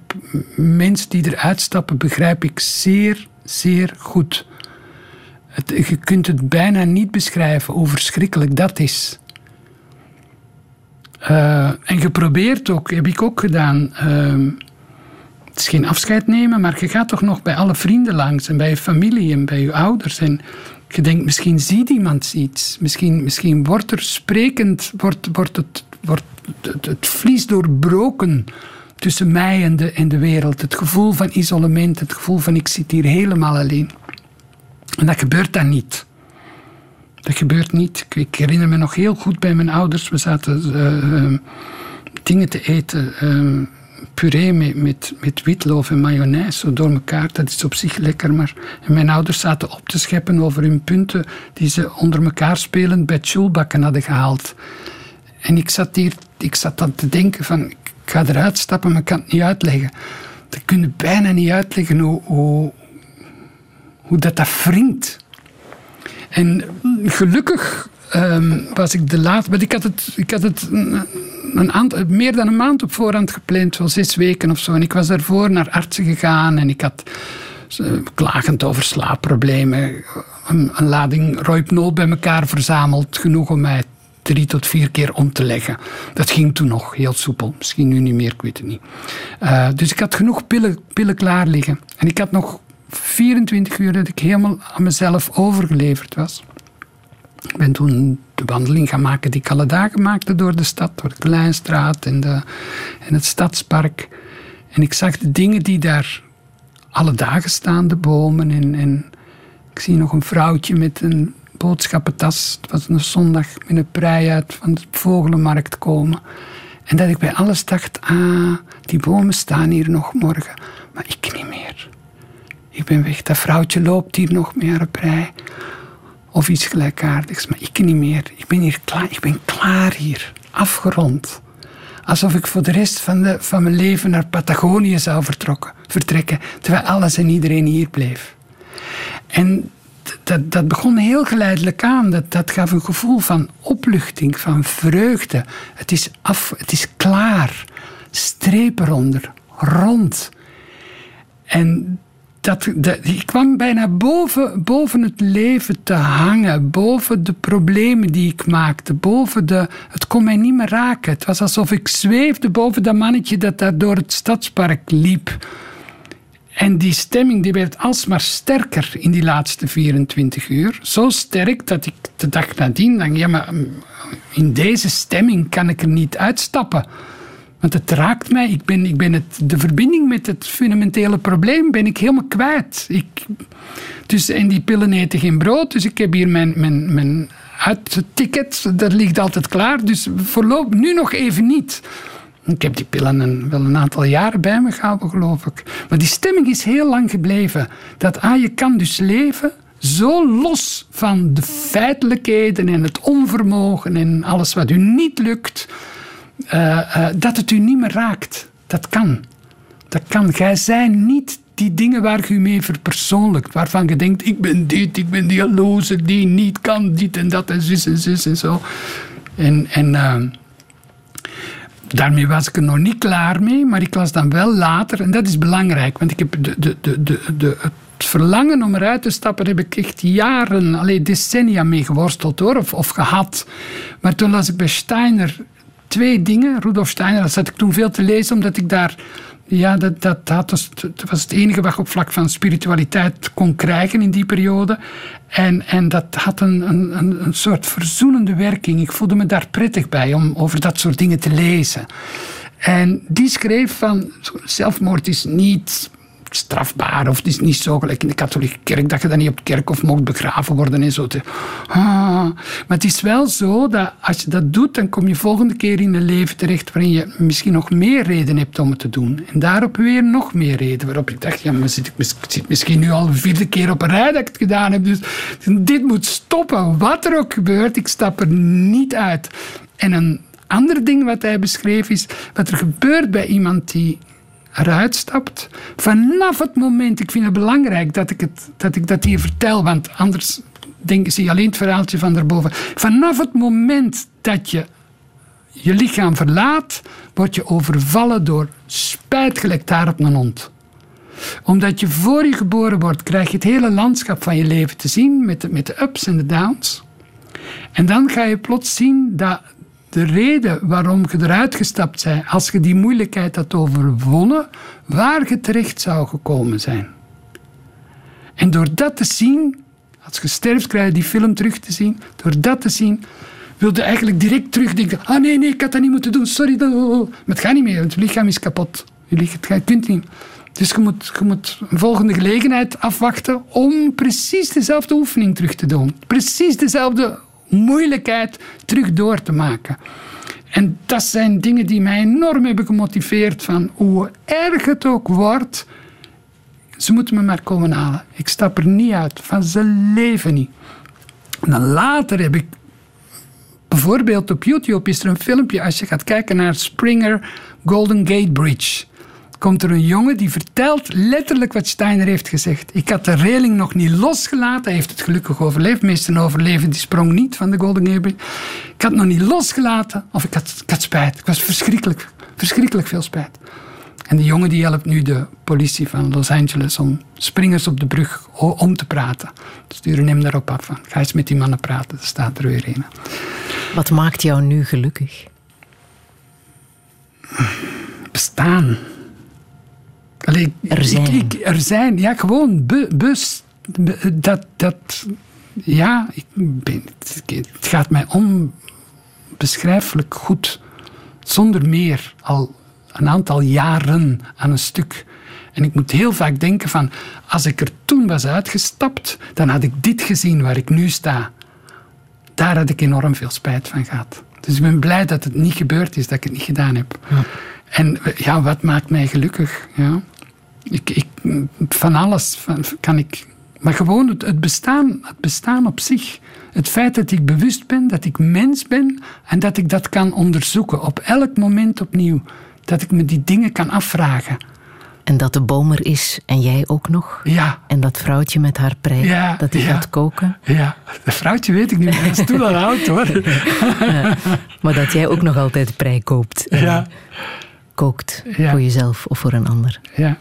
mensen die eruit stappen, begrijp ik zeer, zeer goed. Het, je kunt het bijna niet beschrijven hoe verschrikkelijk dat is. Uh, en geprobeerd ook, heb ik ook gedaan. Uh, het is geen afscheid nemen, maar je gaat toch nog bij alle vrienden langs en bij je familie en bij je ouders. En je denkt, misschien ziet iemand iets. Misschien, misschien wordt er sprekend, wordt, wordt, het, wordt het, het vlies doorbroken tussen mij en de, en de wereld. Het gevoel van isolement, het gevoel van ik zit hier helemaal alleen. En dat gebeurt dan niet. Dat gebeurt niet. Ik, herinner me nog heel goed bij mijn ouders. We zaten uh, dingen te eten. Uh, puree met, met, witloof en mayonaise zo door elkaar. Dat is op zich lekker. Maar en mijn ouders zaten op te scheppen over hun punten die ze onder elkaar spelend bij Tjoelbakken hadden gehaald. En ik zat hier, ik zat dan te denken van, ik ga eruit stappen, maar ik kan het niet uitleggen. Dat kun bijna niet uitleggen hoe, hoe, hoe dat dat wringt. En gelukkig um, was ik de laatste. Want ik had het, ik had het een meer dan een maand op voorhand gepland, wel zes weken of zo. En ik was daarvoor naar artsen gegaan en ik had klagend over slaapproblemen. Een, lading roipnol bij elkaar verzameld, genoeg om mij drie tot vier keer om te leggen. Dat ging toen nog heel soepel. Misschien nu niet meer, ik weet het niet. Uh, dus ik had genoeg pillen, pillen klaar liggen. En ik had nog 24 uur dat ik helemaal aan mezelf overgeleverd was. Ik ben toen de wandeling gaan maken die ik alle dagen maakte door de stad, door de Kleinstraat en, de, en het Stadspark. En ik zag de dingen die daar alle dagen staan, de bomen. En, en ik zie nog een vrouwtje met een boodschappentas. Het was een zondag met een prei uit van de vogelenmarkt komen. En dat ik bij alles dacht, ah, die bomen staan hier nog morgen, maar ik niet meer. Ik ben weg, dat vrouwtje loopt hier nog met haar prei of iets gelijkaardigs. Maar ik niet meer. Ik ben hier klaar. Ik ben klaar hier. Afgerond. Alsof ik voor de rest van, de, van mijn leven naar Patagonië zou vertrokken, vertrekken. Terwijl alles en iedereen hier bleef. En dat, dat begon heel geleidelijk aan. Dat, dat gaf een gevoel van opluchting, van vreugde. Het is af, het is klaar. Streep eronder, rond. En dat, dat, ik kwam bijna boven, boven het leven te hangen, boven de problemen die ik maakte, boven de. Het kon mij niet meer raken. Het was alsof ik zweefde boven dat mannetje dat daar door het stadspark liep. En die stemming die werd alsmaar sterker in die laatste 24 uur. Zo sterk dat ik de dag nadien dacht: ja, maar mm, in deze stemming kan ik er niet uitstappen. Want het raakt mij. Ik ben, ik ben het, de verbinding met het fundamentele probleem ben ik helemaal kwijt. Ik, dus, en die pillen eten geen brood. Dus ik heb hier mijn, mijn, mijn uitticket. Dat ligt altijd klaar. Dus voorlopig nu nog even niet. Ik heb die pillen een, wel een aantal jaren bij me gehouden, geloof ik. Maar die stemming is heel lang gebleven. Dat ah, je kan dus leven zo los van de feitelijkheden en het onvermogen en alles wat u niet lukt dat het u niet meer raakt. Dat kan. Dat kan. Gij zijn niet die dingen waar u mee verpersoonlijkt. Waarvan je denkt, ik ben dit, ik ben die loze die niet kan dit en dat en zus en zus en zo. En, en uh, daarmee was ik er nog niet klaar mee, maar ik was dan wel later, en dat is belangrijk, want ik heb de, de, de, de, het verlangen om eruit te stappen heb ik echt jaren, alleen decennia mee geworsteld of, of gehad. Maar toen las ik bij Steiner twee dingen. Rudolf Steiner, dat zat ik toen veel te lezen, omdat ik daar. Ja, dat, dat, dat, was, dat was het enige wat ik op vlak van spiritualiteit kon krijgen in die periode. En, en dat had een, een, een soort verzoenende werking. Ik voelde me daar prettig bij om over dat soort dingen te lezen. En die schreef van zelfmoord is niet strafbaar of het is niet zo gelijk in de katholieke kerk dat je dan niet op kerk of mocht begraven worden en zo. Ah. Maar het is wel zo dat als je dat doet, dan kom je volgende keer in een leven terecht waarin je misschien nog meer reden hebt om het te doen. En daarop weer nog meer reden. Waarop ik dacht, ja, maar zit ik zit misschien nu al de vierde keer op een rij dat ik het gedaan heb. Dus dit moet stoppen. Wat er ook gebeurt, ik stap er niet uit. En een ander ding wat hij beschreef is wat er gebeurt bij iemand die eruit stapt. Vanaf het moment, ik vind het belangrijk dat ik, het, dat, ik dat hier vertel, want anders denken ze alleen het verhaaltje van daarboven. Vanaf het moment dat je je lichaam verlaat, word je overvallen door spijt gelijk daar op hond omdat je voor je geboren wordt, krijg je het hele landschap van je leven te zien met de, met de ups en de downs. En dan ga je plots zien dat de reden waarom je eruit gestapt bent, als je die moeilijkheid had overwonnen, waar je terecht zou gekomen zijn. En door dat te zien, als je sterft, krijg je die film terug te zien. Door dat te zien, wilde eigenlijk direct terugdenken. Ah nee, nee, ik had dat niet moeten doen, sorry. Maar het gaat niet meer, je lichaam is kapot. Je kunt niet. Dus je moet, je moet een volgende gelegenheid afwachten om precies dezelfde oefening terug te doen. Precies dezelfde moeilijkheid terug door te maken. En dat zijn dingen die mij enorm hebben gemotiveerd. Van hoe erg het ook wordt, ze moeten me maar komen halen. Ik stap er niet uit. Van ze leven niet. En dan later heb ik bijvoorbeeld op YouTube is er een filmpje, als je gaat kijken naar Springer Golden Gate Bridge, komt er een jongen die vertelt letterlijk wat Steiner heeft gezegd. Ik had de reling nog niet losgelaten. Hij heeft het gelukkig overleefd. Meesten overleven die sprong niet van de Golden Gate Bridge. Ik had het nog niet losgelaten of ik had, ik had spijt. Ik was verschrikkelijk, verschrikkelijk veel spijt. En die jongen die helpt nu de politie van Los Angeles om springers op de brug om te praten. Sturen hem daarop af van, ga eens met die mannen praten, er staat er weer een. Wat maakt jou nu gelukkig? Bestaan. Allee, er zijn. Ik, ik, er zijn, ja, gewoon be, bus. dat, dat, ja, ik ben, het gaat mij onbeschrijfelijk goed. Zonder meer al een aantal jaren aan een stuk. En ik moet heel vaak denken van, als ik er toen was uitgestapt, dan had ik dit gezien waar ik nu sta. Daar had ik enorm veel spijt van gehad. Dus ik ben blij dat het niet gebeurd is, dat ik het niet gedaan heb. Ja. En ja, wat maakt mij gelukkig? Ja. Ik, ik, van alles van, kan ik. Maar gewoon het, het, bestaan, het bestaan op zich. Het feit dat ik bewust ben, dat ik mens ben en dat ik dat kan onderzoeken op elk moment opnieuw dat ik me die dingen kan afvragen. En dat de boom er is en jij ook nog. Ja. En dat vrouwtje met haar prei, ja, dat die gaat koken. Ja, dat vrouwtje weet ik niet meer. Dat is toen al oud hoor. Ja, maar dat jij ook nog altijd prei koopt. Ja. Kookt voor jezelf of voor een ander. Ja.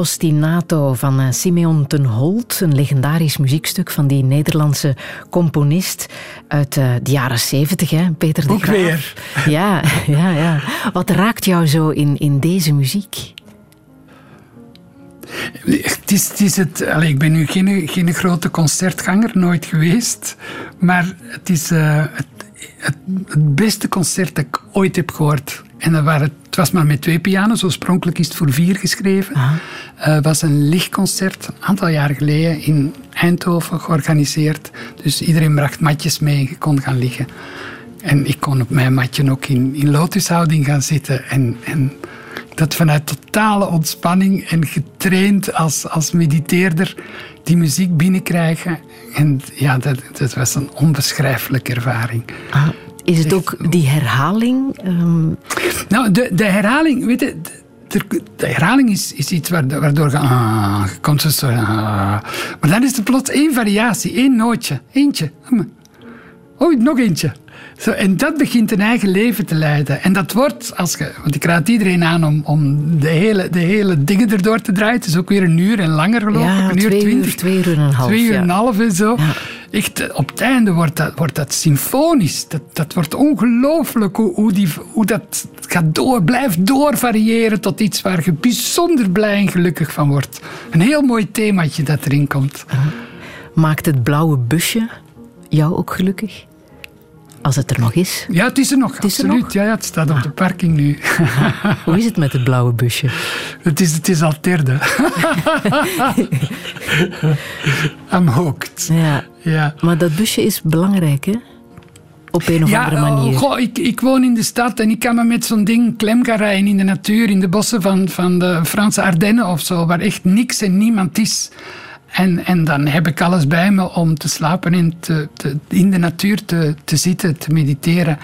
Ostinato van uh, Simeon ten Holt. Een legendarisch muziekstuk van die Nederlandse componist uit uh, de jaren zeventig, Peter de Ook Graaf. weer. Ja, ja, ja. Wat raakt jou zo in, in deze muziek? Het is, het is het, allez, ik ben nu geen, geen grote concertganger, nooit geweest. Maar het is uh, het, het, het, beste concert dat ik ooit heb gehoord. En dat waren, het was maar met twee piano's. Oorspronkelijk is het voor vier geschreven. Het uh, was een lichtconcert een aantal jaar geleden in Eindhoven georganiseerd. Dus iedereen bracht matjes mee en je kon gaan liggen. En ik kon op mijn matje ook in, in lotushouding gaan zitten. En, en dat vanuit totale ontspanning en getraind als, als mediteerder die muziek binnenkrijgen. En ja, dat, dat was een onbeschrijfelijke ervaring. Ah, is het ook die herhaling? Ehm, Nou, de, de herhaling, weet je, de, de herhaling is, is iets waardoor, je, ah, zo, ah. maar dan is er plots één variatie, één nootje, eentje. Oh, nog eentje. Zo, en dat begint een eigen leven te leiden. En dat wordt, als je, want ik raad iedereen aan om, om de, hele, de hele dingen erdoor te draaien. Het is ook weer een uur en langer geloof ik. ja, een uur twee twintig. uur, twee uur en een half. Twee uur en een half en zo. Ja. Op het einde wordt dat, wordt dat symfonisch. Dat, dat wordt ongelooflijk hoe, hoe, hoe dat gaat door, blijft doorvariëren tot iets waar je bijzonder blij en gelukkig van wordt. Een heel mooi themaatje dat erin komt. Maakt het blauwe busje jou ook gelukkig? Als het er nog is. Ja, het is er nog, is er absoluut. nog? Ja, ja, het staat op de parking nu. Hoe is het met het blauwe busje? het, is, het is al derde. I'm hooked. Ja. Ja. Maar dat busje is belangrijk, hè? Op een of andere oh, manier. goh, ik, ik woon in de stad en ik kan me met zo'n ding klem gaan rijden in de natuur, in de bossen van, van de Franse Ardennen of zo, waar echt niks en niemand is. En, en dan heb ik alles bij me om te slapen en te, te- in de natuur te, te zitten, te mediteren.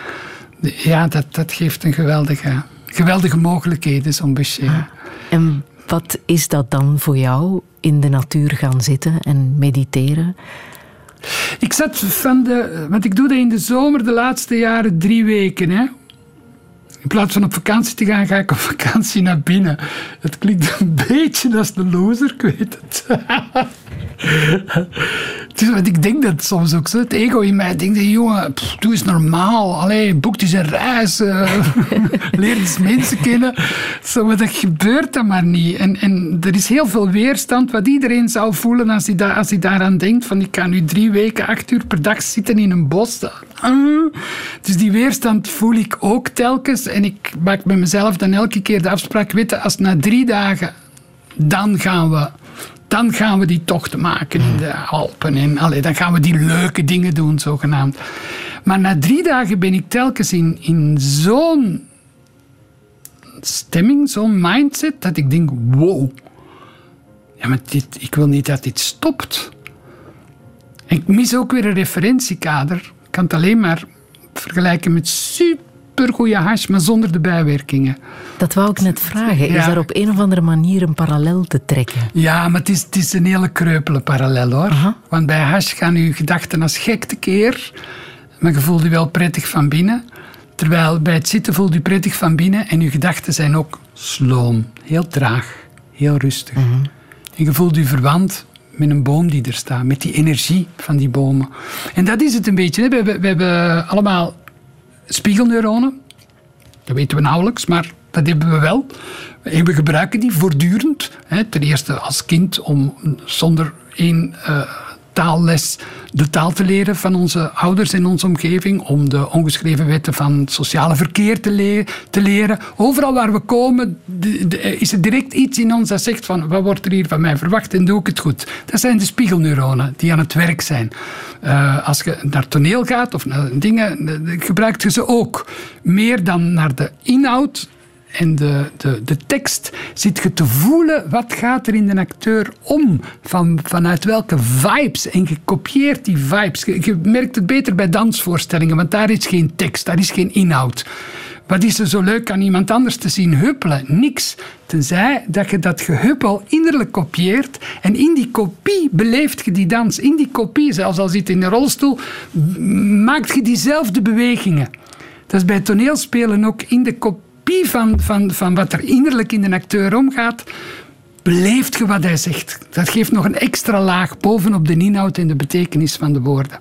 Ja, dat, dat geeft een geweldige, geweldige mogelijkheden, zo'n busje. ja. En wat is dat dan voor jou? In de natuur gaan zitten en mediteren? Ik zat van de. Want ik doe dat in de zomer de laatste jaren drie weken. Hè. In plaats van op vakantie te gaan, ga ik op vakantie naar binnen. Het klinkt een beetje als een loser, ik weet het. Het is, want ik denk dat soms ook zo. Het ego in mij denkt, jongen, pff, doe eens normaal. Allee, boek eens een reis. eh, leer eens mensen kennen. Zo, dat gebeurt dan maar niet. En, en er is heel veel weerstand wat iedereen zou voelen als hij, da als hij daaraan denkt. Van ik kan nu drie weken, acht uur per dag zitten in een bos. Ah. Dus die weerstand voel ik ook telkens. En ik maak met mezelf dan elke keer de afspraak. Weet je, als na drie dagen, dan gaan we dan gaan we die tochten maken in de Alpen. En allee, dan gaan we die leuke dingen doen, zogenaamd. Maar na drie dagen ben ik telkens in, in zo'n stemming, zo'n mindset, dat ik denk, wow. Ja, maar dit, ik wil niet dat dit stopt. En ik mis ook weer een referentiekader. Kan het alleen maar vergelijken met supergoeie hash, maar zonder de bijwerkingen. Dat wou ik net vragen. Is Ja. daar op een of andere manier een parallel te trekken? Ja, maar het is, het is een hele kreupele parallel hoor. Want bij hash gaan uw gedachten als gek tekeer. Maar je voelt je wel prettig van binnen. Terwijl bij het zitten voelt u prettig van binnen. En uw gedachten zijn ook sloom. Heel traag. Heel rustig. En je voelt u verwant met een boom die er staat. Met die energie van die bomen. En dat is het een beetje. We, hebben- we hebben allemaal spiegelneuronen. Dat weten we nauwelijks, maar dat hebben we wel. En we gebruiken die voortdurend. Hè, ten eerste als kind om zonder één eh, taalles de taal te leren van onze ouders en onze omgeving. Om de ongeschreven wetten van het sociale verkeer te, le- te leren. Overal waar we komen is er direct iets in ons dat zegt van wat wordt er hier van mij verwacht en doe ik het goed. Dat zijn de spiegelneuronen die aan het werk zijn. Eh, als je naar toneel gaat of naar dingen, eh, gebruikt je ze ook. Meer dan naar de inhoud en de, de, de tekst zit je te voelen wat gaat er in de acteur om. Van, vanuit welke vibes. En je kopieert die vibes. Je, merkt het beter bij dansvoorstellingen, want daar is geen tekst, daar is geen inhoud. Wat is er zo leuk aan iemand anders te zien huppelen? Niks. Tenzij dat je dat gehuppel innerlijk kopieert. En in die kopie beleeft je die dans. In die kopie, zelfs al zit in een rolstoel, maakt je diezelfde bewegingen. Dat is bij toneelspelen ook in de kopie van, van, van wat er innerlijk in de acteur omgaat. Beleeft je wat hij zegt. Dat geeft nog een extra laag bovenop de inhoud en de betekenis van de woorden.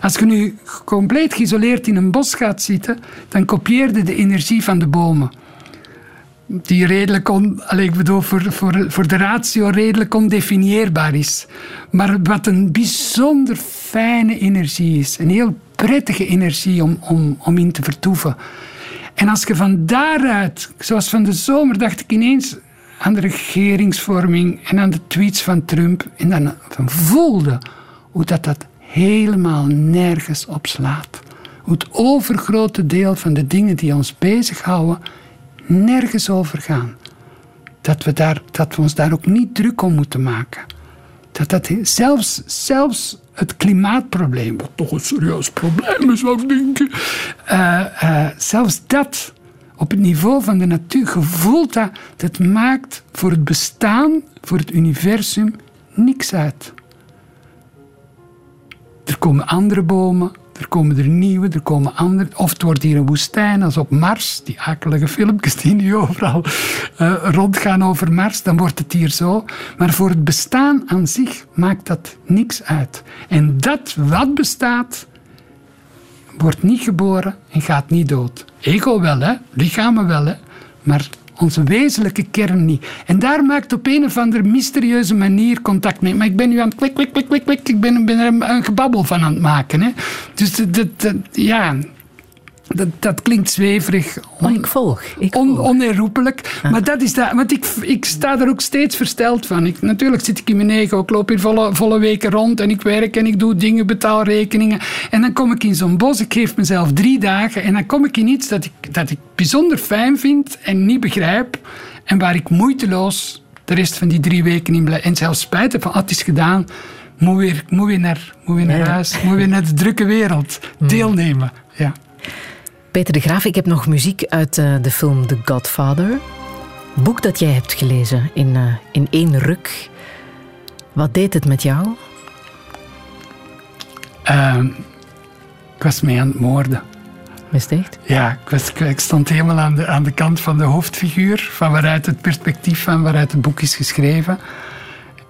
Als je nu compleet geïsoleerd in een bos gaat zitten, dan kopieer je de energie van de bomen. Die redelijk, on, bedoel, voor, voor, voor de ratio redelijk ondefinieerbaar is. Maar wat een bijzonder fijne energie is. Een heel prettige energie om, om, om in te vertoeven. En als je van daaruit, zoals van de zomer, dacht ik ineens aan de regeringsvorming en aan de tweets van Trump. En dan, voelde hoe dat, dat helemaal nergens op slaat. Hoe het overgrote deel van de dingen die ons bezighouden nergens over gaan. Dat we, daar, dat we ons daar ook niet druk om moeten maken. Dat dat zelfs, zelfs het klimaatprobleem, wat toch een serieus probleem is, zou ik denken. Uh, zelfs dat op het niveau van de natuur gevoeld dat, dat maakt voor het bestaan, voor het universum, niks uit. Er komen andere bomen, er komen er nieuwe, er komen andere. Of het wordt hier een woestijn, als op Mars. Die akelige filmpjes die nu overal uh, rondgaan over Mars. Dan wordt het hier zo. Maar voor het bestaan aan zich maakt dat niks uit. En dat wat bestaat, wordt niet geboren en gaat niet dood. Ego wel, hè? lichamen wel, hè? maar onze wezenlijke kern niet. En daar maakt op een of andere mysterieuze manier contact mee. Maar ik ben nu aan het klik, klik, klik, klik, klik. Ik ben, er een gebabbel van aan het maken. Hè? Dus dat, dat, ja, dat, dat klinkt zweverig. On, ik volg. Ik on, onherroepelijk. Maar dat is dat. Want ik, ik sta er ook steeds versteld van. Ik, natuurlijk zit ik in mijn ego. Ik loop hier volle, volle weken rond en ik werk en ik doe dingen, betaal rekeningen. En dan kom ik in zo'n bos. Ik geef mezelf drie dagen. En dan kom ik in iets dat ik, dat ik bijzonder fijn vind en niet begrijp. En waar ik moeiteloos de rest van die drie weken in blijf. En zelfs spijt van, ah, het is gedaan. Moet weer, moet weer, naar, moet weer naar huis. Moet weer naar de drukke wereld. Hmm. Deelnemen. Ja. Peter de Graaf, ik heb nog muziek uit uh, de film The Godfather. Boek dat jij hebt gelezen in, uh, in één ruk. Wat deed het met jou? Uh, ik was mee aan het moorden. Is? Ja, ik, was, ik, stond helemaal aan de, aan de kant van de hoofdfiguur, van waaruit het perspectief van waaruit het boek is geschreven.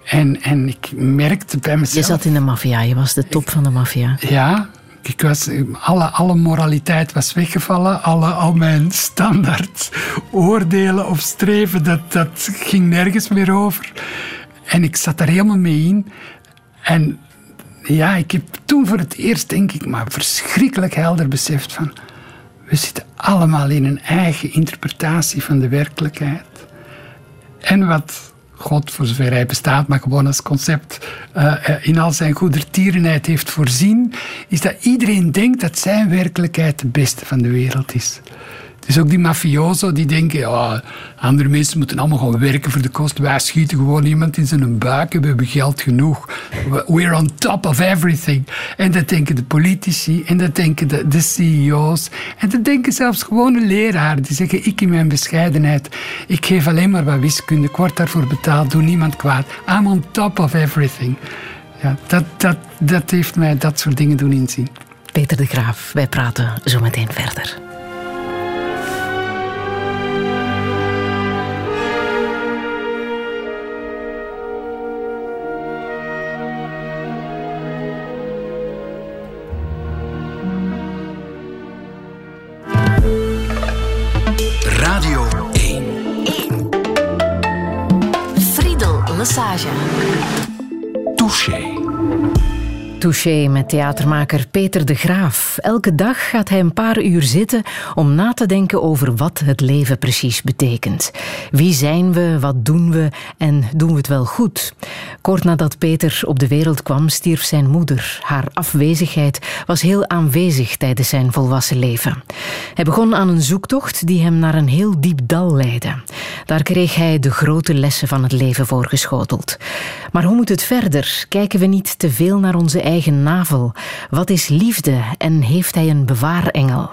En, en ik merkte bij mezelf... Je zat in de maffia, je was de top van de maffia. Ja, ik was, alle, alle moraliteit was weggevallen. Alle, al mijn standaard oordelen of streven, dat, dat ging nergens meer over. En ik zat er helemaal mee in. En ja, ik heb toen voor het eerst, denk ik, maar verschrikkelijk helder beseft van... We zitten allemaal in een eigen interpretatie van de werkelijkheid. En wat God, voor zover hij bestaat, maar gewoon als concept uh, in al zijn goedertierenheid heeft voorzien, is dat iedereen denkt dat zijn werkelijkheid de beste van de wereld is. Dus ook die mafioso die denken, andere mensen moeten allemaal gaan werken voor de kost. Wij schieten gewoon iemand in zijn buik we hebben geld genoeg. We're on top of everything. En dat denken de politici en dat denken de, de CEO's. En dat denken zelfs gewone leraren. Die zeggen, ik in mijn bescheidenheid, ik geef alleen maar wat wiskunde. Ik word daarvoor betaald, doe niemand kwaad. I'm on top of everything. Ja, dat, dat, dat heeft mij dat soort dingen doen inzien. Peter de Graaf, wij praten zo meteen verder. Massagem. Touché met theatermaker Peter de Graaf. Elke dag gaat hij een paar uur zitten om na te denken over wat het leven precies betekent. Wie zijn we, wat doen we en doen we het wel goed? Kort nadat Peter op de wereld kwam, stierf zijn moeder. Haar afwezigheid was heel aanwezig tijdens zijn volwassen leven. Hij begon aan een zoektocht die hem naar een heel diep dal leidde. Daar kreeg hij de grote lessen van het leven voorgeschoteld. Maar hoe moet het verder? Kijken we niet te veel naar onze eigen eigen navel. Wat is liefde en heeft hij een bewaarengel?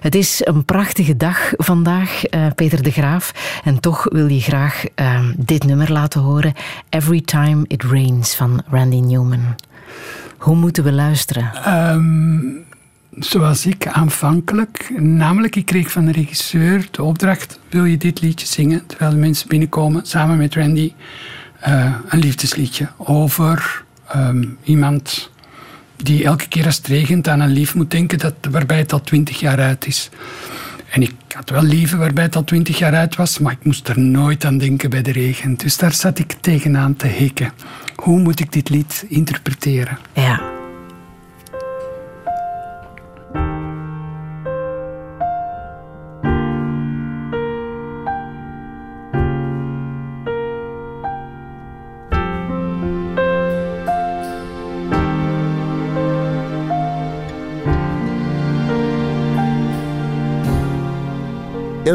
Het is een prachtige dag vandaag, uh, Peter de Graaf. En toch wil je graag uh, dit nummer laten horen. Every Time It Rains van Randy Newman. Hoe moeten we luisteren? Um, zoals ik aanvankelijk. Namelijk, ik kreeg van de regisseur de opdracht... wil je dit liedje zingen terwijl de mensen binnenkomen... samen met Randy, uh, een liefdesliedje over um, iemand die elke keer als het regent aan een lief moet denken dat, waarbij het al twintig jaar uit is. En ik had wel lieven waarbij het al twintig jaar uit was, maar ik moest er nooit aan denken bij de regen. Dus daar zat ik tegenaan te hikken. Hoe moet ik dit lied interpreteren? Ja.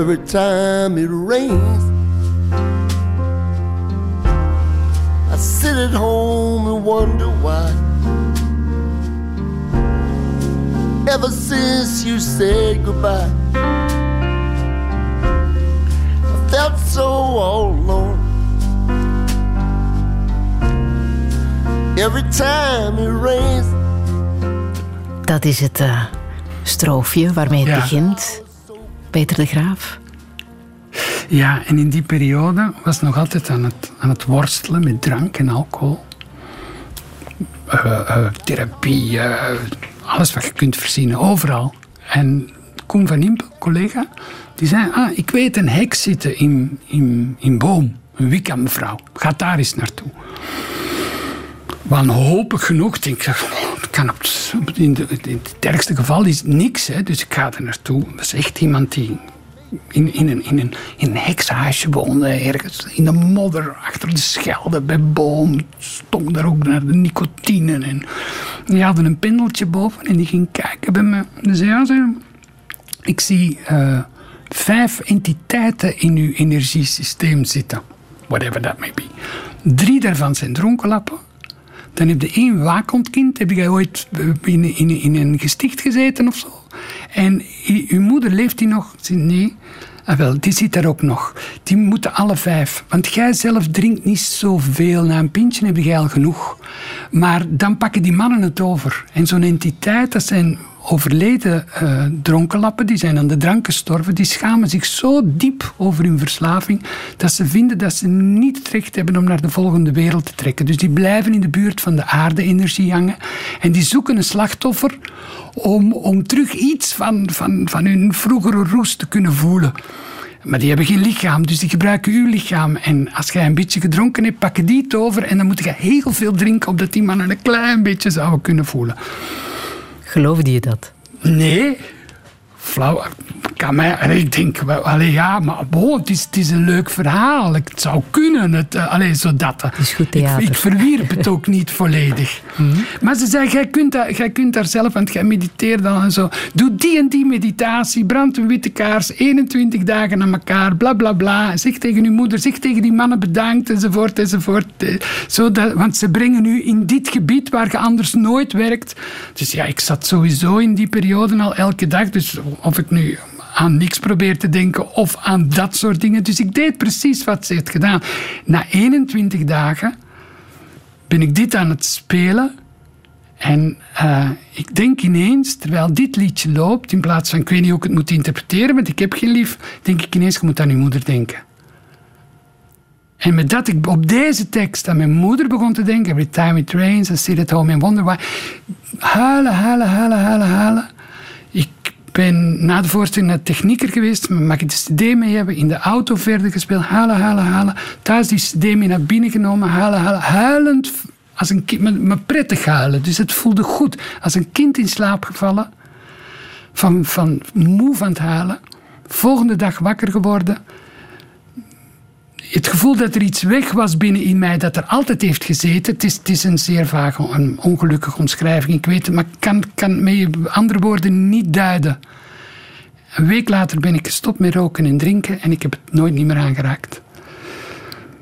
Every time it rains. I sit at home and wonder why. Ever since you said goodbye, I felt so all alone. Every time it rains. Dat is het uh, stroofje waarmee het ja. begint. Peter de Graaf. Ja, en in die periode was nog altijd aan het, aan het worstelen met drank en alcohol. Uh, therapie, alles wat je kunt verzinnen, overal. En Koen van Impel, collega, die zei: ah, Ik weet een hek zitten in, in, in Boom, een Wicca mevrouw. Ga daar eens naartoe. Wanhopig genoeg, denk ik, kan op, in, de, in het ergste geval is niks. Hè, dus ik ga er naartoe. Dat is echt iemand die in, in, een, in, een, in een heksenhuisje woonde, ergens in de modder, achter de Schelde, bij Boom. Stond daar ook naar de nicotine. En die hadden een pendeltje boven en die ging kijken bij me. Dus ja, zei, ik zie uh, vijf entiteiten in uw energiesysteem zitten. Whatever that may be. Drie daarvan zijn dronkenlappen. Dan heb je één waakhondkind. Heb jij ooit in, in, in een gesticht gezeten of zo? En uw moeder leeft die nog? Nee. Ah, wel, die zit daar ook nog. Die moeten alle vijf. Want jij zelf drinkt niet zoveel. Na een pintje heb je al genoeg. Maar dan pakken die mannen het over. En zo'n entiteit, dat zijn overleden uh, dronkenlappen, die zijn aan de drank gestorven, die schamen zich zo diep over hun verslaving dat ze vinden dat ze niet het recht hebben om naar de volgende wereld te trekken. Dus die blijven in de buurt van de aarde-energie hangen en die zoeken een slachtoffer om, om terug iets van, van, van hun vroegere roes te kunnen voelen. Maar die hebben geen lichaam, dus die gebruiken uw lichaam. En als jij een beetje gedronken hebt, pakken die het over. En dan moet je heel veel drinken, opdat die mannen een klein beetje zouden kunnen voelen. Geloofde je dat? Nee. Flauw. Kan mij, ik denk, allee, ja, maar bon, het, is, het is een leuk verhaal. Het zou kunnen. Het, uh, allee, zo dat. Het is goed theater. Ik, ik verwierp het ook niet volledig. Mm -hmm. Maar ze zei, jij kunt, dat, jij kunt daar zelf, want jij mediteert dan en zo. Doe die en die meditatie, brand een witte kaars, 21 dagen aan elkaar, bla bla bla. Zeg tegen uw moeder, zeg tegen die mannen bedankt, enzovoort, enzovoort. Zodat, want ze brengen u in dit gebied waar je anders nooit werkt. Dus ja, ik zat sowieso in die periode al elke dag. Dus of ik nu aan niks probeer te denken of aan dat soort dingen. Dus ik deed precies wat ze heeft gedaan. Na 21 dagen ben ik dit aan het spelen. En uh, ik denk ineens, terwijl dit liedje loopt, in plaats van ik weet niet hoe ik het moet interpreteren, want ik heb geen lief, denk ik ineens, je moet aan je moeder denken. En met dat ik op deze tekst aan mijn moeder begon te denken, every time it rains, I sit at home and wonder why, huilen, huilen, huilen, huilen, huilen. Ben na de voorstelling naar technieker geweest. Mag ik de cd mee hebben? In de auto verder gespeeld. Halen, halen, halen. Thuis die cd mee naar binnen genomen. Halen, halen. Huilend. Als een kind, maar prettig huilen. Dus het voelde goed. Als een kind in slaap gevallen. Van, van moe van het huilen. Volgende dag wakker geworden het gevoel dat er iets weg was binnen in mij dat er altijd heeft gezeten. Het is, het is een zeer vage, een ongelukkige omschrijving. Ik weet het, maar ik kan, kan met andere woorden niet duiden. Een week later ben ik gestopt met roken en drinken en ik heb het nooit niet meer aangeraakt.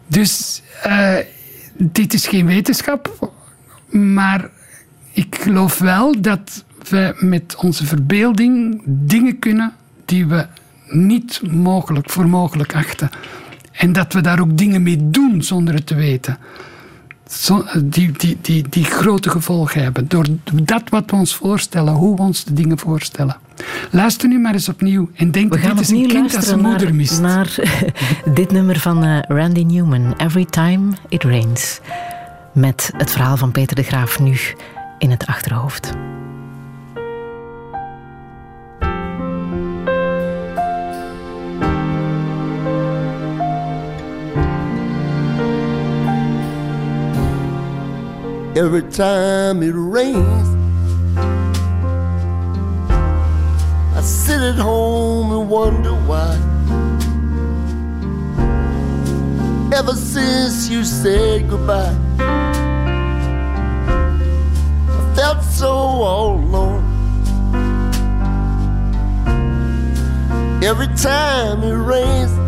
Dus uh, dit is geen wetenschap, maar ik geloof wel dat we met onze verbeelding dingen kunnen die we niet mogelijk voor mogelijk achten. En dat we daar ook dingen mee doen zonder het te weten. Zo, die, die, die, die grote gevolgen hebben. Door dat wat we ons voorstellen, hoe we ons de dingen voorstellen. Luister nu maar eens opnieuw en denk dat dit is een kind dat zijn moeder mist. naar dit nummer van uh, Randy Newman, Every Time It Rains. Met het verhaal van Peter de Graaf nu in het achterhoofd. Every time it rains. I sit at home and wonder why. Ever since you said goodbye, I felt so all alone. every time it rains.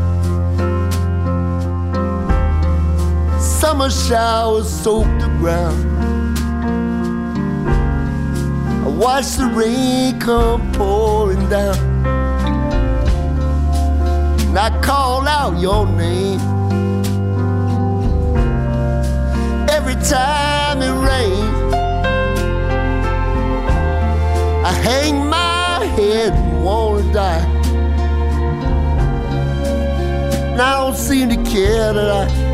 Summer showers soak the ground. I watch the rain come pouring down. And I call out your name. Every time it rains, I hang my head and wanna die. And I don't seem to care that I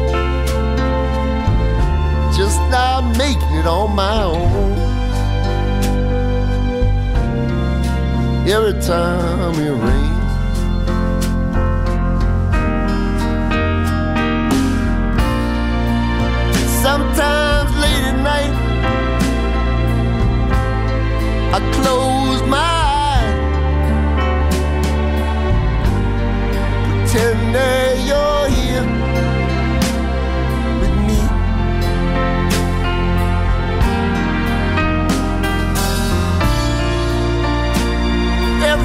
just not making it on my own. Every time it rains. Sometimes late at night, I close my eyes, pretend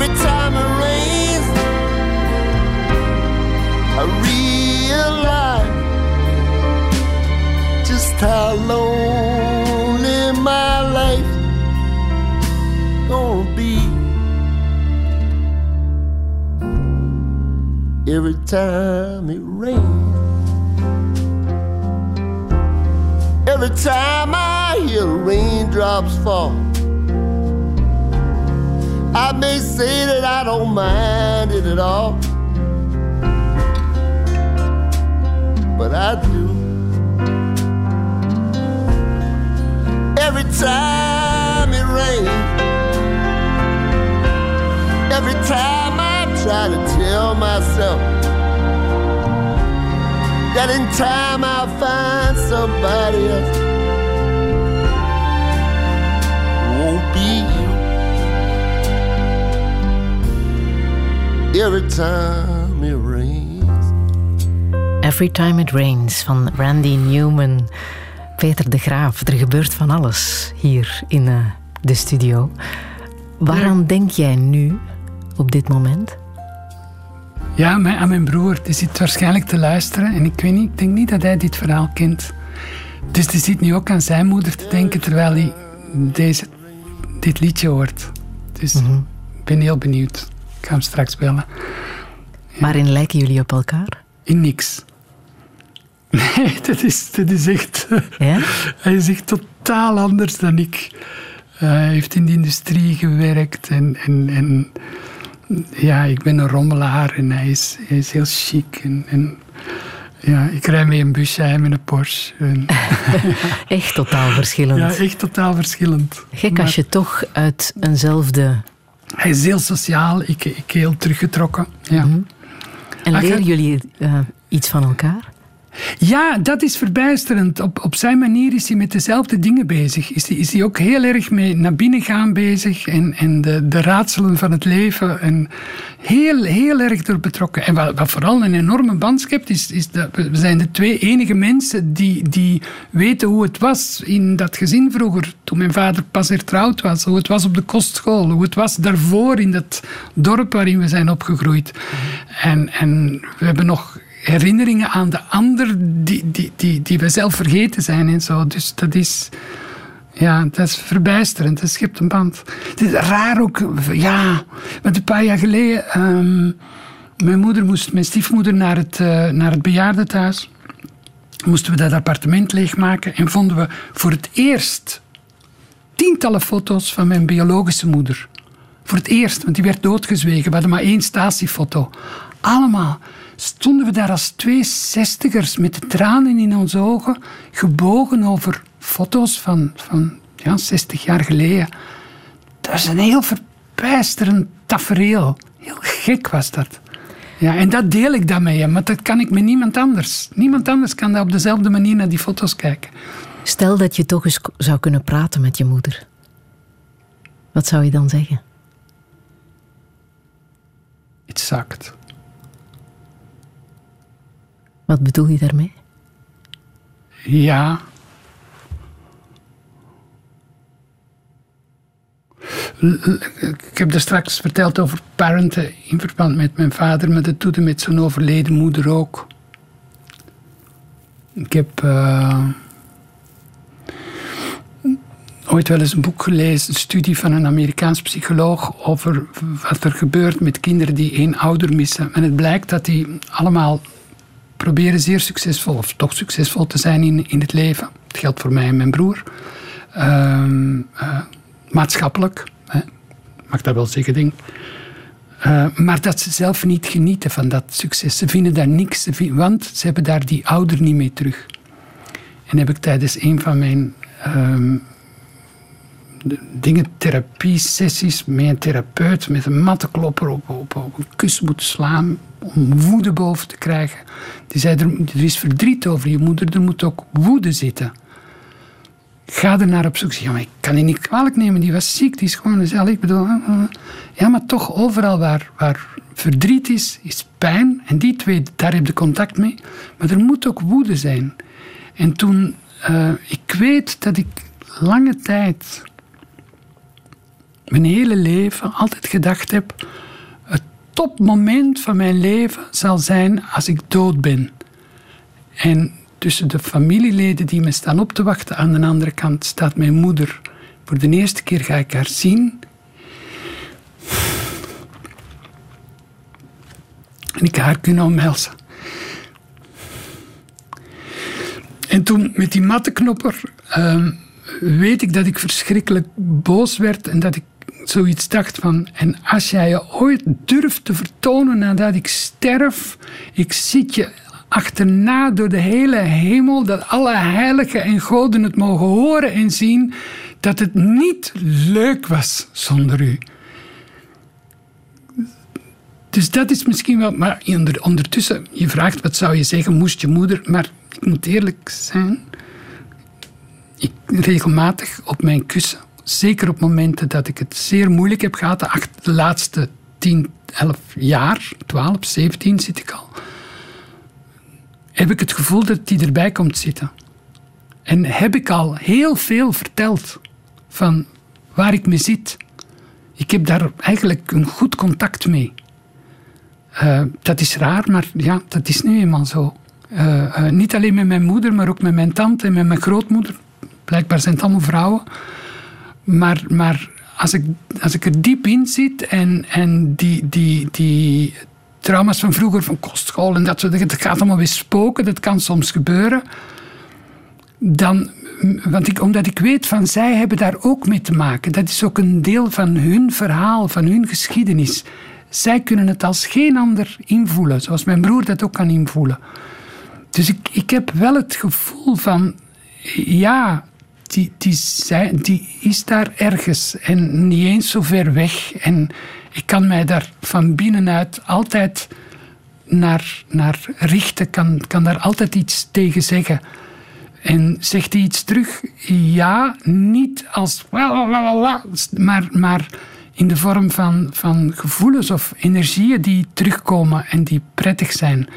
Every time it rains, I realize just how lonely my life gonna be. Every time it rains, every time I hear raindrops fall. I may say that I don't mind it at all, but I do. Every time it rains, every time I try to tell myself that in time I'll find somebody else. Every time it rains. Every Time It Rains van Randy Newman. Peter de Graaf, er gebeurt van alles hier in eh, de studio. Waaraan denk jij nu, op dit moment? Ja, mijn, aan mijn broer. Die zit waarschijnlijk te luisteren. En ik weet niet, ik denk niet dat hij dit verhaal kent. Dus die zit nu ook aan zijn moeder te denken terwijl hij deze, dit liedje hoort. Dus ik ben heel benieuwd. Ga hem straks bellen. Waarin lijken jullie op elkaar? In niks. Nee, dat is, dat is echt... Ja? Hij is echt totaal anders dan ik. Hij heeft in de industrie gewerkt en, en, en ja, ik ben een rommelaar en hij is, hij is heel chic. En, en ja, ik rij met een busje, hij met een Porsche. Echt totaal verschillend. ja, echt totaal verschillend. Gek als je toch uit eenzelfde... Hij is heel sociaal, ik, ik heel teruggetrokken. Ja. En Ach, leren jullie eh, iets van elkaar? Ja, dat is verbijsterend. Op, op zijn manier is hij met dezelfde dingen bezig. Is hij, is ook heel erg mee naar binnen gaan bezig en, en de, de raadselen van het leven. En heel, heel erg door betrokken. En wat, wat vooral een enorme band schept, is, is dat we we zijn de twee enige mensen die, die weten hoe het was in dat gezin vroeger, toen mijn vader pas hertrouwd was. Hoe het was op de kostschool, hoe het was daarvoor in dat dorp waarin we zijn opgegroeid. En, en we hebben nog herinneringen aan de ander die, die, die, die we zelf vergeten zijn en zo. Dus dat is, ja, dat is verbijsterend. Dat schept een band. Het is raar ook, ja, want een paar jaar geleden, ehm, mijn moeder moest, mijn stiefmoeder naar het, eh, naar het bejaardentehuis. Moesten we dat appartement leegmaken en vonden we voor het eerst tientallen foto's van mijn biologische moeder. Voor het eerst, want die werd doodgezwegen. We hadden maar één statiefoto. Allemaal stonden we daar als twee zestigers met de tranen in onze ogen, gebogen over foto's van, van ja, 60 jaar geleden. Dat is een heel verbijsterend tafereel. Heel gek was dat. Ja, en dat deel ik dan met hem, maar dat kan ik met niemand anders. Niemand anders kan daar op dezelfde manier naar die foto's kijken. Stel dat je toch eens zou kunnen praten met je moeder. Wat zou je dan zeggen? Het zakt. Wat bedoel je daarmee? Ja. Ik heb daar straks verteld over parenten in verband met mijn vader, maar dat doet met zijn overleden moeder ook. Ik heb uh, ooit wel eens een boek gelezen, een studie van een Amerikaans psycholoog over wat er gebeurt met kinderen die één ouder missen. En het blijkt dat die allemaal proberen zeer succesvol, of toch succesvol te zijn in, in het leven. Het geldt voor mij en mijn broer. Uh, uh, maatschappelijk, hè. mag dat wel zeggen, denk uh, maar dat ze zelf niet genieten van dat succes. Ze vinden daar niks, want ze hebben daar die ouder niet mee terug. En heb ik tijdens een van mijn uh, dingen, therapie-sessies met een therapeut met een mattenklopper op, op, op een kussen moeten slaan om woede boven te krijgen. Die zei, er, er is verdriet over je moeder, er moet ook woede zitten. Ga er naar op zoek. Ja, maar ik kan die niet kwalijk nemen, die was ziek, die is gewoon zelf. Ik bedoel, ja, maar toch overal waar, waar verdriet is, is pijn. En die twee, daar heb je contact mee. Maar er moet ook woede zijn. En toen, uh, ik weet dat ik lange tijd, mijn hele leven, altijd gedacht heb: het topmoment van mijn leven zal zijn als ik dood ben. En tussen de familieleden die me staan op te wachten, aan de andere kant staat mijn moeder. Voor de eerste keer ga ik haar zien. En ik haar kunnen omhelzen. En toen met die mattenknopper uh, weet ik dat ik verschrikkelijk boos werd en dat ik zoiets dacht van... En als jij je ooit durft te vertonen nadat ik sterf, ik zit je achterna door de hele hemel, dat alle heiligen en goden het mogen horen en zien, dat het niet leuk was zonder u. Dus dat is misschien wel. Maar ondertussen, je vraagt wat zou je zeggen, moest je moeder. Maar ik moet eerlijk zijn. Ik regelmatig op mijn kussen, zeker op momenten dat ik het zeer moeilijk heb gehad, de, de laatste 10, 11 jaar, 12, 17 zit ik al heb ik het gevoel dat die erbij komt zitten. En heb ik al heel veel verteld van waar ik mee zit. Ik heb daar eigenlijk een goed contact mee. Uh, dat is raar, maar ja, dat is nu eenmaal zo. Uh, uh, niet alleen met mijn moeder, maar ook met mijn tante en met mijn grootmoeder. Blijkbaar zijn het allemaal vrouwen. Maar, maar als, ik, als ik er diep in zit en, en die, die, die, trauma's van vroeger, van kostschool en dat soort dingen. Het gaat allemaal weer spoken, dat kan soms gebeuren. Dan, want ik, omdat ik weet van zij hebben daar ook mee te maken. Dat is ook een deel van hun verhaal, van hun geschiedenis. Zij kunnen het als geen ander invoelen, zoals mijn broer dat ook kan invoelen. Dus ik, ik heb wel het gevoel van, ja, die, die, die is daar ergens en niet eens zo ver weg. En ik kan mij daar van binnenuit altijd naar, naar richten, kan, kan daar altijd iets tegen zeggen. En zegt hij iets terug? Ja, niet als. Maar, maar in de vorm van, van gevoelens of energieën die terugkomen en die prettig zijn.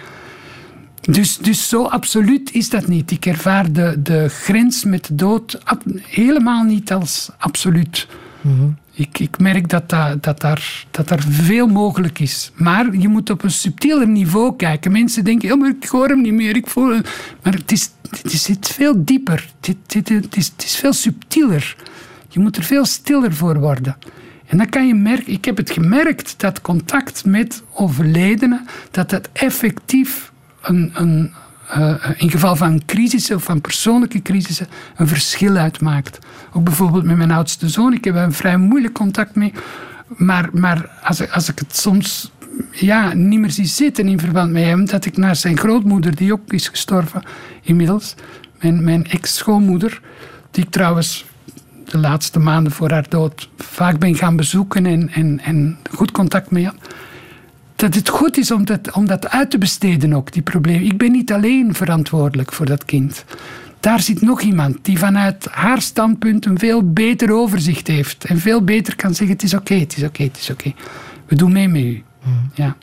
Dus, dus zo absoluut is dat niet. Ik ervaar de, de grens met de dood helemaal niet als absoluut. Mm ik, ik merk dat, dat, dat, daar, dat daar veel mogelijk is. Maar je moet op een subtieler niveau kijken. Mensen denken, oh, maar ik hoor hem niet meer. Ik voel hem. Maar het, is, het zit veel dieper. Het, het, het, is, het is veel subtieler. Je moet er veel stiller voor worden. En dan kan je merken, ik heb het gemerkt, dat contact met overledenen, dat dat effectief een, een, uh, in geval van crisissen of van persoonlijke crisissen een verschil uitmaakt. Ook bijvoorbeeld met mijn oudste zoon. Ik heb een vrij moeilijk contact mee. Maar, maar als, als ik het soms ja, niet meer zie zitten in verband met hem, dat ik naar zijn grootmoeder, die ook is gestorven inmiddels, mijn, mijn ex-schoonmoeder, die ik trouwens de laatste maanden voor haar dood vaak ben gaan bezoeken en, en, en goed contact mee had dat het goed is om dat, om dat uit te besteden ook, die problemen. Ik ben niet alleen verantwoordelijk voor dat kind. Daar zit nog iemand die vanuit haar standpunt een veel beter overzicht heeft. En veel beter kan zeggen, het is oké, het is oké, het is oké. We doen mee met u. Hmm. Ja.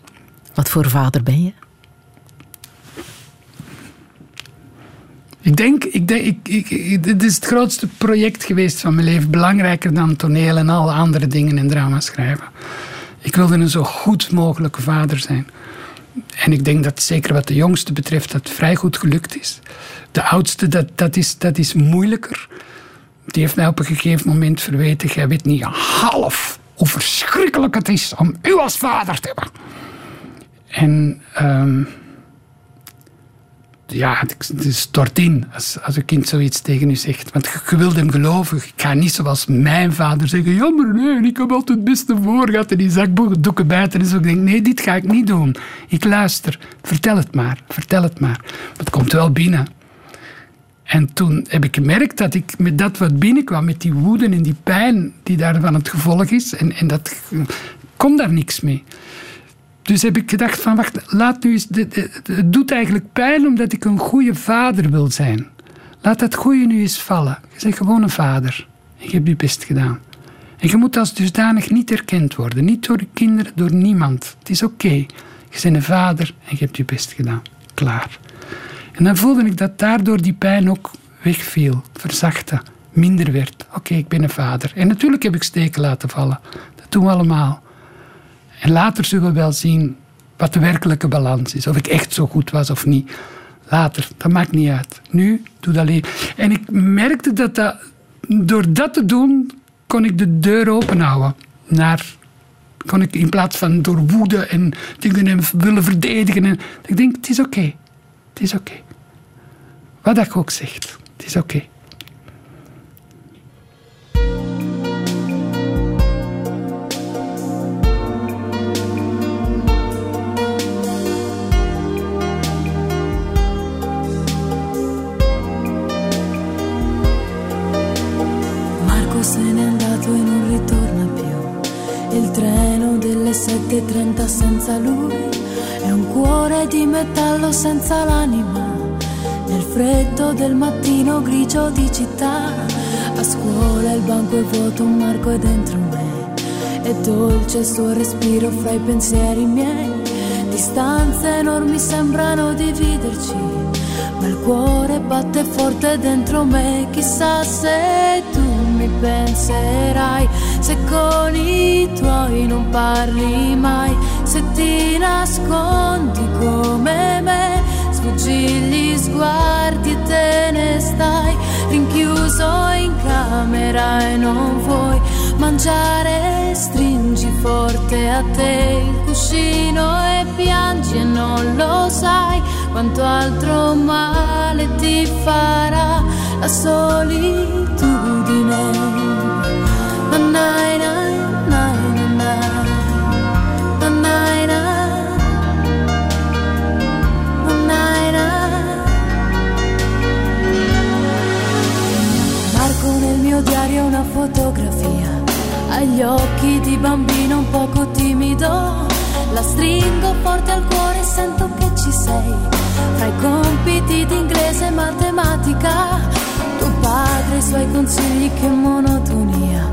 Wat voor vader ben je? Ik denk, ik denk ik, ik, dit is het grootste project geweest van mijn leven. Belangrijker dan toneel en alle andere dingen en drama schrijven. Ik wilde een zo goed mogelijke vader zijn. En ik denk dat zeker wat de jongste betreft dat vrij goed gelukt is. De oudste, dat, dat, is, dat is moeilijker. Die heeft mij op een gegeven moment verweten: jij weet niet half hoe verschrikkelijk het is om u als vader te hebben. En um, ja, het stort in als, als een kind zoiets tegen u zegt. Want je, wilt hem geloven. Ik ga niet zoals mijn vader zeggen: Jammer, nee, ik heb altijd het beste voor gehad. En die zakdoeken bijten. Dus ik denk: Nee, dit ga ik niet doen. Ik luister. Vertel het maar. Vertel het maar. Maar het komt wel binnen. En toen heb ik gemerkt dat ik met dat wat binnenkwam, met die woede en die pijn die daarvan het gevolg is, en, en dat kon daar niks mee. Dus heb ik gedacht van, wacht, laat nu eens, het doet eigenlijk pijn omdat ik een goede vader wil zijn. Laat dat goede nu eens vallen. Je bent gewoon een vader. Je hebt je best gedaan. En je moet als dusdanig niet erkend worden. Niet door de kinderen, door niemand. Het is oké. Je bent een vader en je hebt je best gedaan. Klaar. En dan voelde ik dat daardoor die pijn ook wegviel, verzachtte, minder werd. Oké, ik ben een vader. En natuurlijk heb ik steken laten vallen. Dat doen we allemaal. En later zullen we wel zien wat de werkelijke balans is. Of ik echt zo goed was of niet. Later, dat maakt niet uit. Nu, doe dat alleen. En ik merkte dat, dat door dat te doen, kon ik de deur openhouden. Naar, kon ik in plaats van door woede en dingen willen verdedigen. En, ik denk, het is oké. Het is oké. Wat ik ook zegt, het is oké. 20-30 senza lui è un cuore di metallo senza l'anima. Nel freddo del mattino grigio di città, a scuola il banco è vuoto, un marco è dentro me. È dolce il suo respiro fra i pensieri miei. Distanze enormi sembrano dividerci, ma il cuore batte forte dentro me. Chissà se tu mi penserai se con i tuoi non parli mai, se ti nascondi come me, sfuggi gli sguardi e te ne stai, rinchiuso in camera e non vuoi mangiare, stringi forte a te il cuscino e piangi e non lo sai quanto altro male ti farà la solitudine. Fotografia, agli occhi di bambino un poco timido, la stringo forte al cuore e sento che ci sei, fra i compiti di inglese e matematica, tuo padre i suoi consigli che monotonia,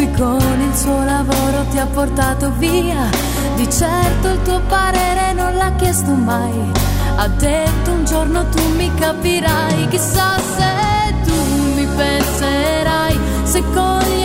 lui con il suo lavoro ti ha portato via, di certo il tuo parere non l'ha chiesto mai, ha detto un giorno tu mi capirai, chissà se tu mi penserai. Se con gli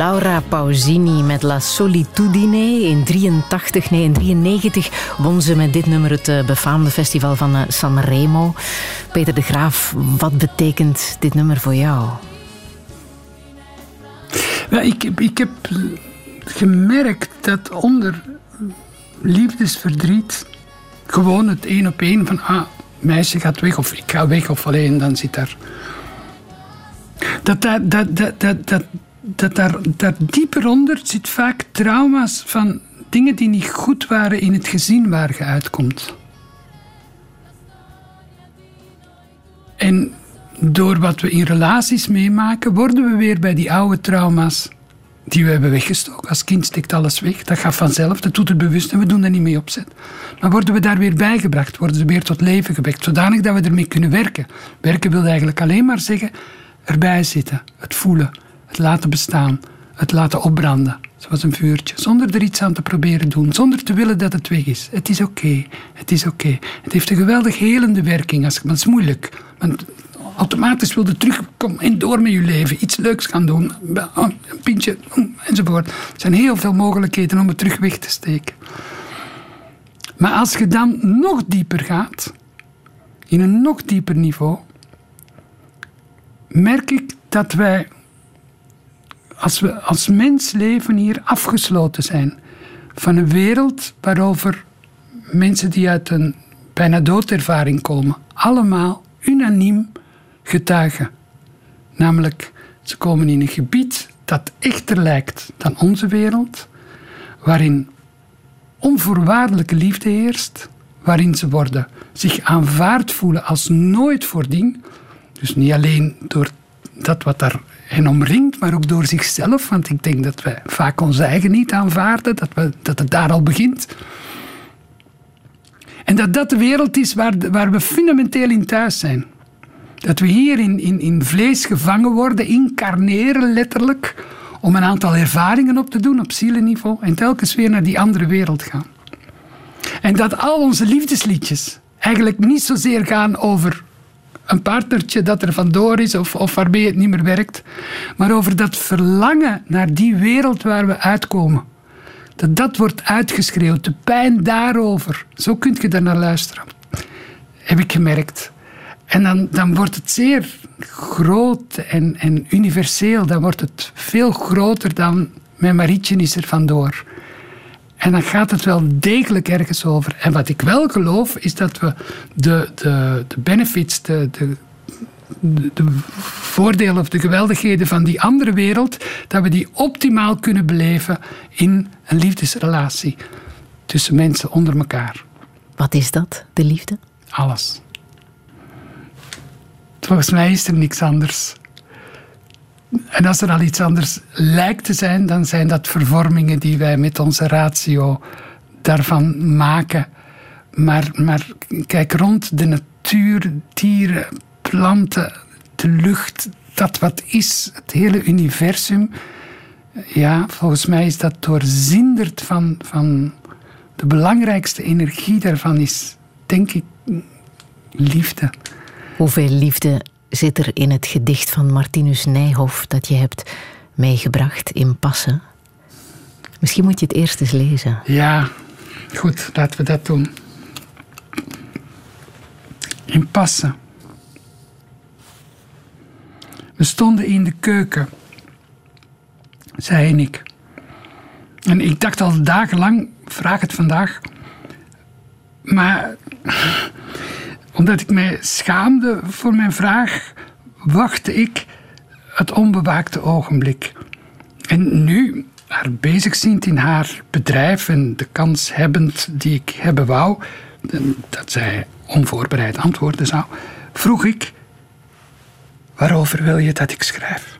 Laura Pausini met La Solitudine. In 83, nee, in 93 won ze met dit nummer het eh, befaamde festival van eh, Sanremo. Peter de Graaf, wat betekent dit nummer voor jou? Ja, ik, heb- ik heb gemerkt dat onder liefdesverdriet gewoon het één op één van ah, meisje gaat weg of ik ga weg of alleen dan zit daar. Dat dat, dat, dat, dat, dat daar, daar dieper onder zit vaak trauma's van dingen die niet goed waren in het gezin waar je uitkomt. En door wat we in relaties meemaken, worden we weer bij die oude trauma's die we hebben weggestoken. Als kind steekt alles weg. Dat gaat vanzelf, dat doet het bewust en we doen daar niet mee opzet. Maar worden we daar weer bijgebracht, worden ze weer tot leven gewekt, zodanig dat we ermee kunnen werken. Werken wil eigenlijk alleen maar zeggen erbij zitten, het voelen, het laten bestaan, het laten opbranden, zoals een vuurtje, zonder er iets aan te proberen doen, zonder te willen dat het weg is. Het is oké, het is oké. Het heeft een geweldig helende werking, als, maar het is moeilijk. Want automatisch wilde terugkomen en door met je leven. Iets leuks gaan doen. Een pintje mm, enzovoort. Er zijn heel veel mogelijkheden om het terug weg te steken. Maar als je dan nog dieper gaat, in een nog dieper niveau, merk ik dat wij als we als mens leven hier afgesloten zijn van een wereld waarover mensen die uit een bijna doodervaring komen, allemaal unaniem getuigen. Namelijk, ze komen in een gebied dat echter lijkt dan onze wereld, waarin onvoorwaardelijke liefde heerst, waarin ze worden, zich aanvaard voelen als nooit voordien. Dus niet alleen door dat wat daar hen omringt, maar ook door zichzelf. Want ik denk dat wij vaak ons eigen niet aanvaarden, dat, we, dat het daar al begint. En dat dat de wereld is waar, waar we fundamenteel in thuis zijn. Dat we hier in, in, in vlees gevangen worden, incarneren letterlijk, om een aantal ervaringen op te doen op zielenniveau en telkens weer naar die andere wereld gaan. En dat al onze liefdesliedjes eigenlijk niet zozeer gaan over een partnertje dat er vandoor is of, of waarmee het niet meer werkt, maar over dat verlangen naar die wereld waar we uitkomen. Dat dat wordt uitgeschreeuwd, de pijn daarover. Zo kun je daar naar luisteren. Heb ik gemerkt. En dan, dan wordt het zeer groot en, en universeel. Dan wordt het veel groter dan mijn Marietje is er vandoor. En dan gaat het wel degelijk ergens over. En wat ik wel geloof, is dat we de, de, de benefits, de, de, de, de voordelen of de geweldigheden van die andere wereld, dat we die optimaal kunnen beleven in een liefdesrelatie tussen mensen onder elkaar. Wat is dat, de liefde? Alles. Volgens mij is er niks anders. En als er al iets anders lijkt te zijn, dan zijn dat vervormingen die wij met onze ratio daarvan maken. Maar, maar kijk rond de natuur, dieren, planten, de lucht, dat wat is, het hele universum. Ja, volgens mij is dat doorzinderd van, van de belangrijkste energie daarvan is, denk ik, liefde. Hoeveel liefde zit er in het gedicht van Martinus Nijhoff dat je hebt meegebracht in Passen? Misschien moet je het eerst eens lezen. Ja, goed, laten we dat doen. In Passen. We stonden in de keuken, zij en ik. En ik dacht al dagenlang, vraag het vandaag. Maar omdat ik mij schaamde voor mijn vraag, wachtte ik het onbewaakte ogenblik. En nu, haar bezigziend in haar bedrijf en de kans hebbend die ik hebben wou, dat zij onvoorbereid antwoorden zou, vroeg ik: Waarover wil je dat ik schrijf?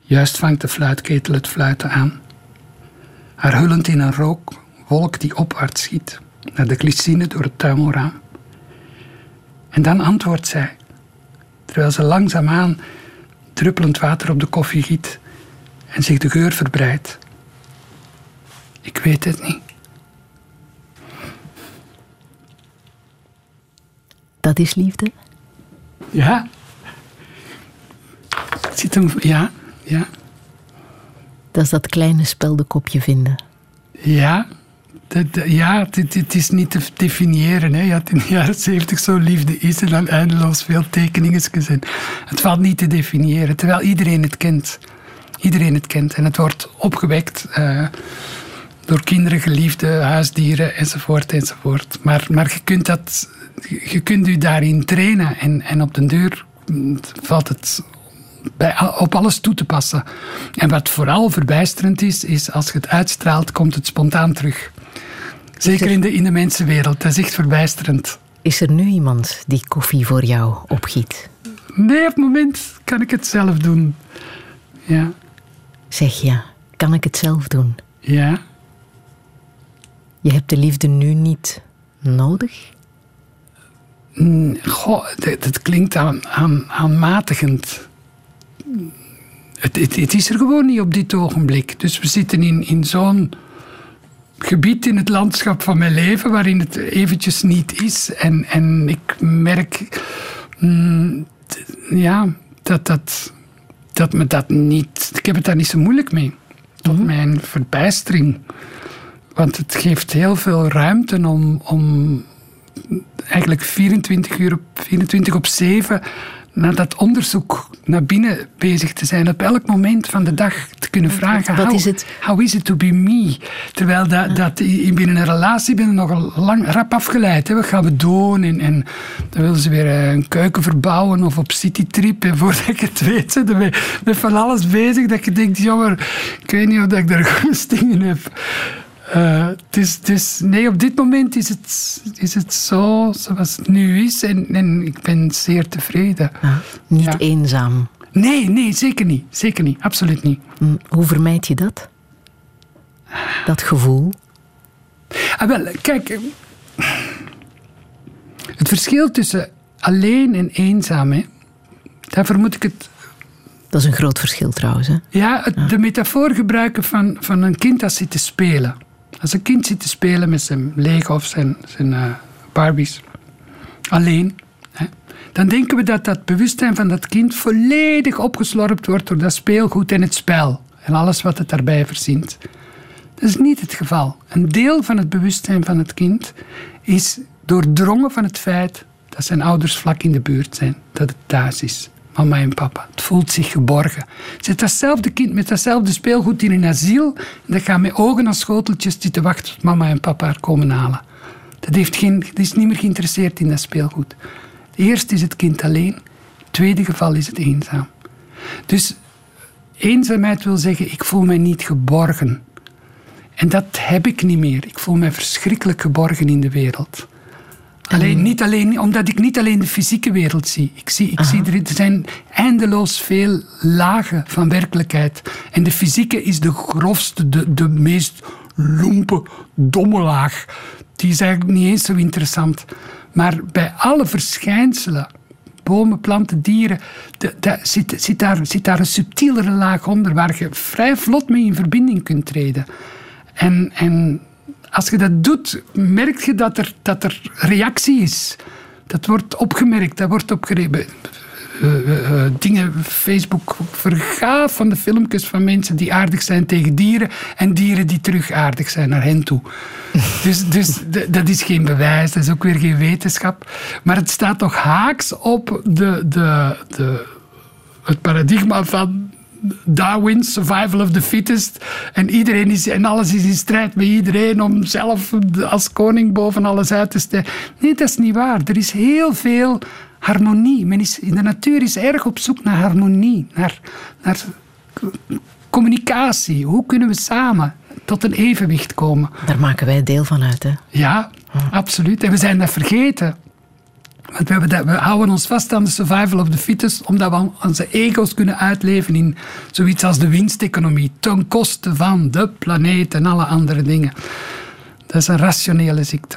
Juist vangt de fluitketel het fluiten aan, haar hullend in een rookwolk die opwaarts schiet, naar de glycine door het tuimelraam. En dan antwoordt zij, terwijl ze langzaamaan druppelend water op de koffie giet en zich de geur verbreidt. Ik weet het niet. Dat is liefde? Ja. Het Zit hem, ja, ja, Dat is dat kleine speldenkopje vinden. ja. Ja, het, is niet te definiëren. Hè. Je had in de jaren zeventig zo liefde is en dan eindeloos veel tekeningen gezien. Het valt niet te definiëren, terwijl iedereen het kent. Iedereen het kent en het wordt opgewekt uh, door kinderen, geliefden, huisdieren enzovoort. enzovoort. Maar, maar je, kunt dat, je kunt u daarin trainen en, en op den deur valt het bij, op alles toe te passen. En wat vooral verbijsterend is, is als je het uitstraalt, komt het spontaan terug. Zeker in de, in de mensenwereld. Dat is echt verbijsterend. Is er nu iemand die koffie voor jou opgiet? Nee, op het moment kan ik het zelf doen. Ja. Zeg ja, kan ik het zelf doen? Ja. Je hebt de liefde nu niet nodig? Mm, goh, dat, klinkt aan, aan, aanmatigend. Het, het, het, is er gewoon niet op dit ogenblik. Dus we zitten in, in zo'n gebied in het landschap van mijn leven waarin het eventjes niet is. En, en ik merk mm, ja, dat, dat, dat me dat niet. Ik heb het daar niet zo moeilijk mee. Tot mhm. mijn verbijstering. Want het geeft heel veel ruimte om, om eigenlijk 24 uur op 24 op 7 naar dat onderzoek naar binnen bezig te zijn. Op elk moment van de dag te kunnen vragen: Wat is het? How is it to be me? Terwijl dat, dat binnen een relatie ben je nog lang rap afgeleid. Hè. Wat gaan we doen? En, en dan willen ze weer eh, een keuken verbouwen of op citytrip. En voordat ik het weet, ben je van alles bezig. Dat je denkt: jongen, ik weet niet of ik daar goesting in heb. Uh, dus, nee, op dit moment is het, is het zo zoals het nu is en, en ik ben zeer tevreden. Ah, niet eenzaam? Nee, nee, zeker niet. Zeker niet, absoluut niet. Mm, hoe vermijd je dat? Dat gevoel? Ah, wel, kijk, het verschil tussen alleen en eenzaam, hè, daarvoor moet ik het dat is een groot verschil trouwens. Hè? Ja, de metafoor gebruiken van, van een kind dat zit te spelen. Als een kind zit te spelen met zijn Lego of zijn, zijn uh, Barbies, alleen, hè, dan denken we dat dat bewustzijn van dat kind volledig opgeslorpt wordt door dat speelgoed en het spel en alles wat het daarbij verzint. Dat is niet het geval. Een deel van het bewustzijn van het kind is doordrongen van het feit dat zijn ouders vlak in de buurt zijn, dat het thuis is mama en papa. Het voelt zich geborgen. Zit datzelfde kind met datzelfde speelgoed in een asiel en dat gaat met ogen als schoteltjes zitten wachten tot mama en papa haar komen halen. Dat, heeft geen, dat is niet meer geïnteresseerd in dat speelgoed. Eerst is het kind alleen, het tweede geval is het eenzaam. Dus eenzaamheid wil zeggen, ik voel mij niet geborgen. En dat heb ik niet meer. Ik voel mij verschrikkelijk geborgen in de wereld. Alleen, niet alleen, omdat ik niet alleen de fysieke wereld zie. Ik zie, ik zie er, er zijn eindeloos veel lagen van werkelijkheid. En de fysieke is de grofste, de, de meest lompe, domme laag. Die is eigenlijk niet eens zo interessant. Maar bij alle verschijnselen, bomen, planten, dieren, de, de, zit, zit, daar, zit daar een subtielere laag onder waar je vrij vlot mee in verbinding kunt treden. En, en als je dat doet, merk je dat er, dat er reactie is. Dat wordt opgemerkt, dat wordt opgerepen. Uh, uh, dingen, Facebook vergaaf van de filmpjes van mensen die aardig zijn tegen dieren en dieren die terug aardig zijn naar hen toe. dus dus dat is geen bewijs, dat is ook weer geen wetenschap. Maar het staat toch haaks op de, de, de, het paradigma van Darwin, survival of the fittest. En, iedereen is, en alles is in strijd met iedereen om zelf als koning boven alles uit te steken. Nee, dat is niet waar. Er is heel veel harmonie. Men is, in de natuur is erg op zoek naar harmonie, naar, naar communicatie. Hoe kunnen we samen tot een evenwicht komen? Daar maken wij deel van uit, hè? Ja, absoluut. En we zijn dat vergeten. We, dat, we, houden ons vast aan de survival of the fittest, omdat we onze ego's kunnen uitleven in zoiets als de winsteconomie, ten koste van de planeet en alle andere dingen. Dat is een rationele ziekte.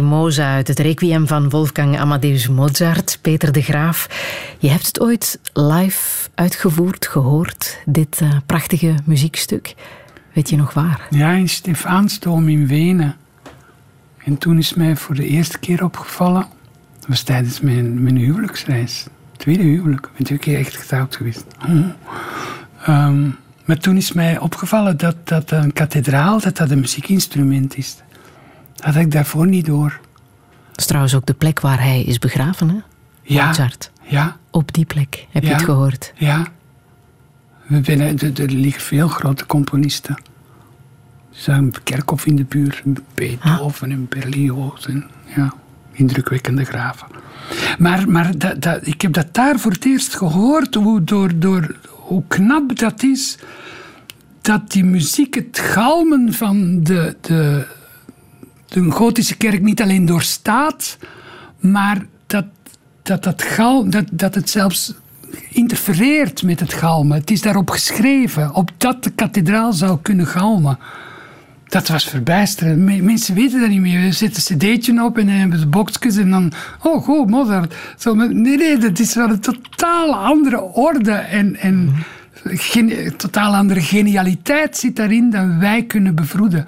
Uit het Requiem van Wolfgang Amadeus Mozart. Peter de Graaf, je hebt het ooit live uitgevoerd, gehoord, dit uh, prachtige muziekstuk. Weet je nog waar? Ja, in Stefaansdom in Wenen. En toen is mij voor de eerste keer opgevallen, dat was tijdens mijn, mijn huwelijksreis. Tweede huwelijk, ik ben twee keer echt getrouwd geweest. Oh. Um, maar toen is mij opgevallen dat, dat een kathedraal dat dat een muziekinstrument is had ik daarvoor niet door. Dat is trouwens ook de plek waar hij is begraven, hè? Ja. Mozart. Ja. Op die plek, heb je het gehoord? Ja. We binnen, er, liggen veel grote componisten. Er zijn Kerkhoff in de buurt, Beethoven ah. en Berlioz. En, ja, indrukwekkende graven. Maar, maar dat, dat, ik heb dat daar voor het eerst gehoord, hoe, door, door, hoe knap dat is dat die muziek, het galmen van de, de, de gotische kerk niet alleen doorstaat, maar dat, dat, dat, gal, dat, dat het zelfs interfereert met het galmen. Het is daarop geschreven, op dat de kathedraal zou kunnen galmen. Dat was verbijsterend. Mensen weten dat niet meer. We zetten een cd'tje op en dan hebben ze boxjes en dan... Oh, goed, Mozart. Zo, nee, nee, dat is wel een totaal andere orde en... en Geen, totaal andere genialiteit zit daarin dan wij kunnen bevroeden.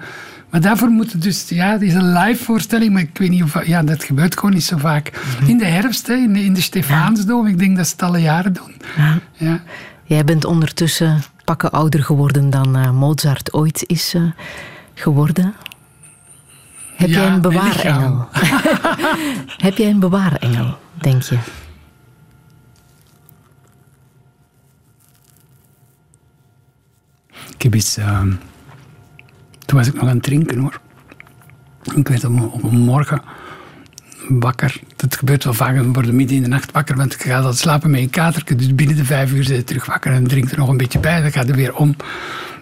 Maar daarvoor moet het dus, ja, het is een live voorstelling, maar ik weet niet of, ja, dat gebeurt gewoon niet zo vaak. Mhm. In de herfst, hè, in, de, in de Stefaansdom, ik denk dat ze het alle jaren doen. Ja. ja. Jij bent ondertussen pakken ouder geworden dan uh, Mozart ooit is uh, geworden. Heb jij een bewaarengel? Heb jij een bewaarengel, denk je? Ik heb iets... Uh, was ik nog aan het drinken hoor. Ik werd op, een morgen wakker. Dat gebeurt wel vaak. Dan worden midden in de nacht wakker, want ik ga dan slapen met een katerke. Dus binnen de vijf uur zit je terug wakker en drinkt er nog een beetje bij. Dan gaat er weer om.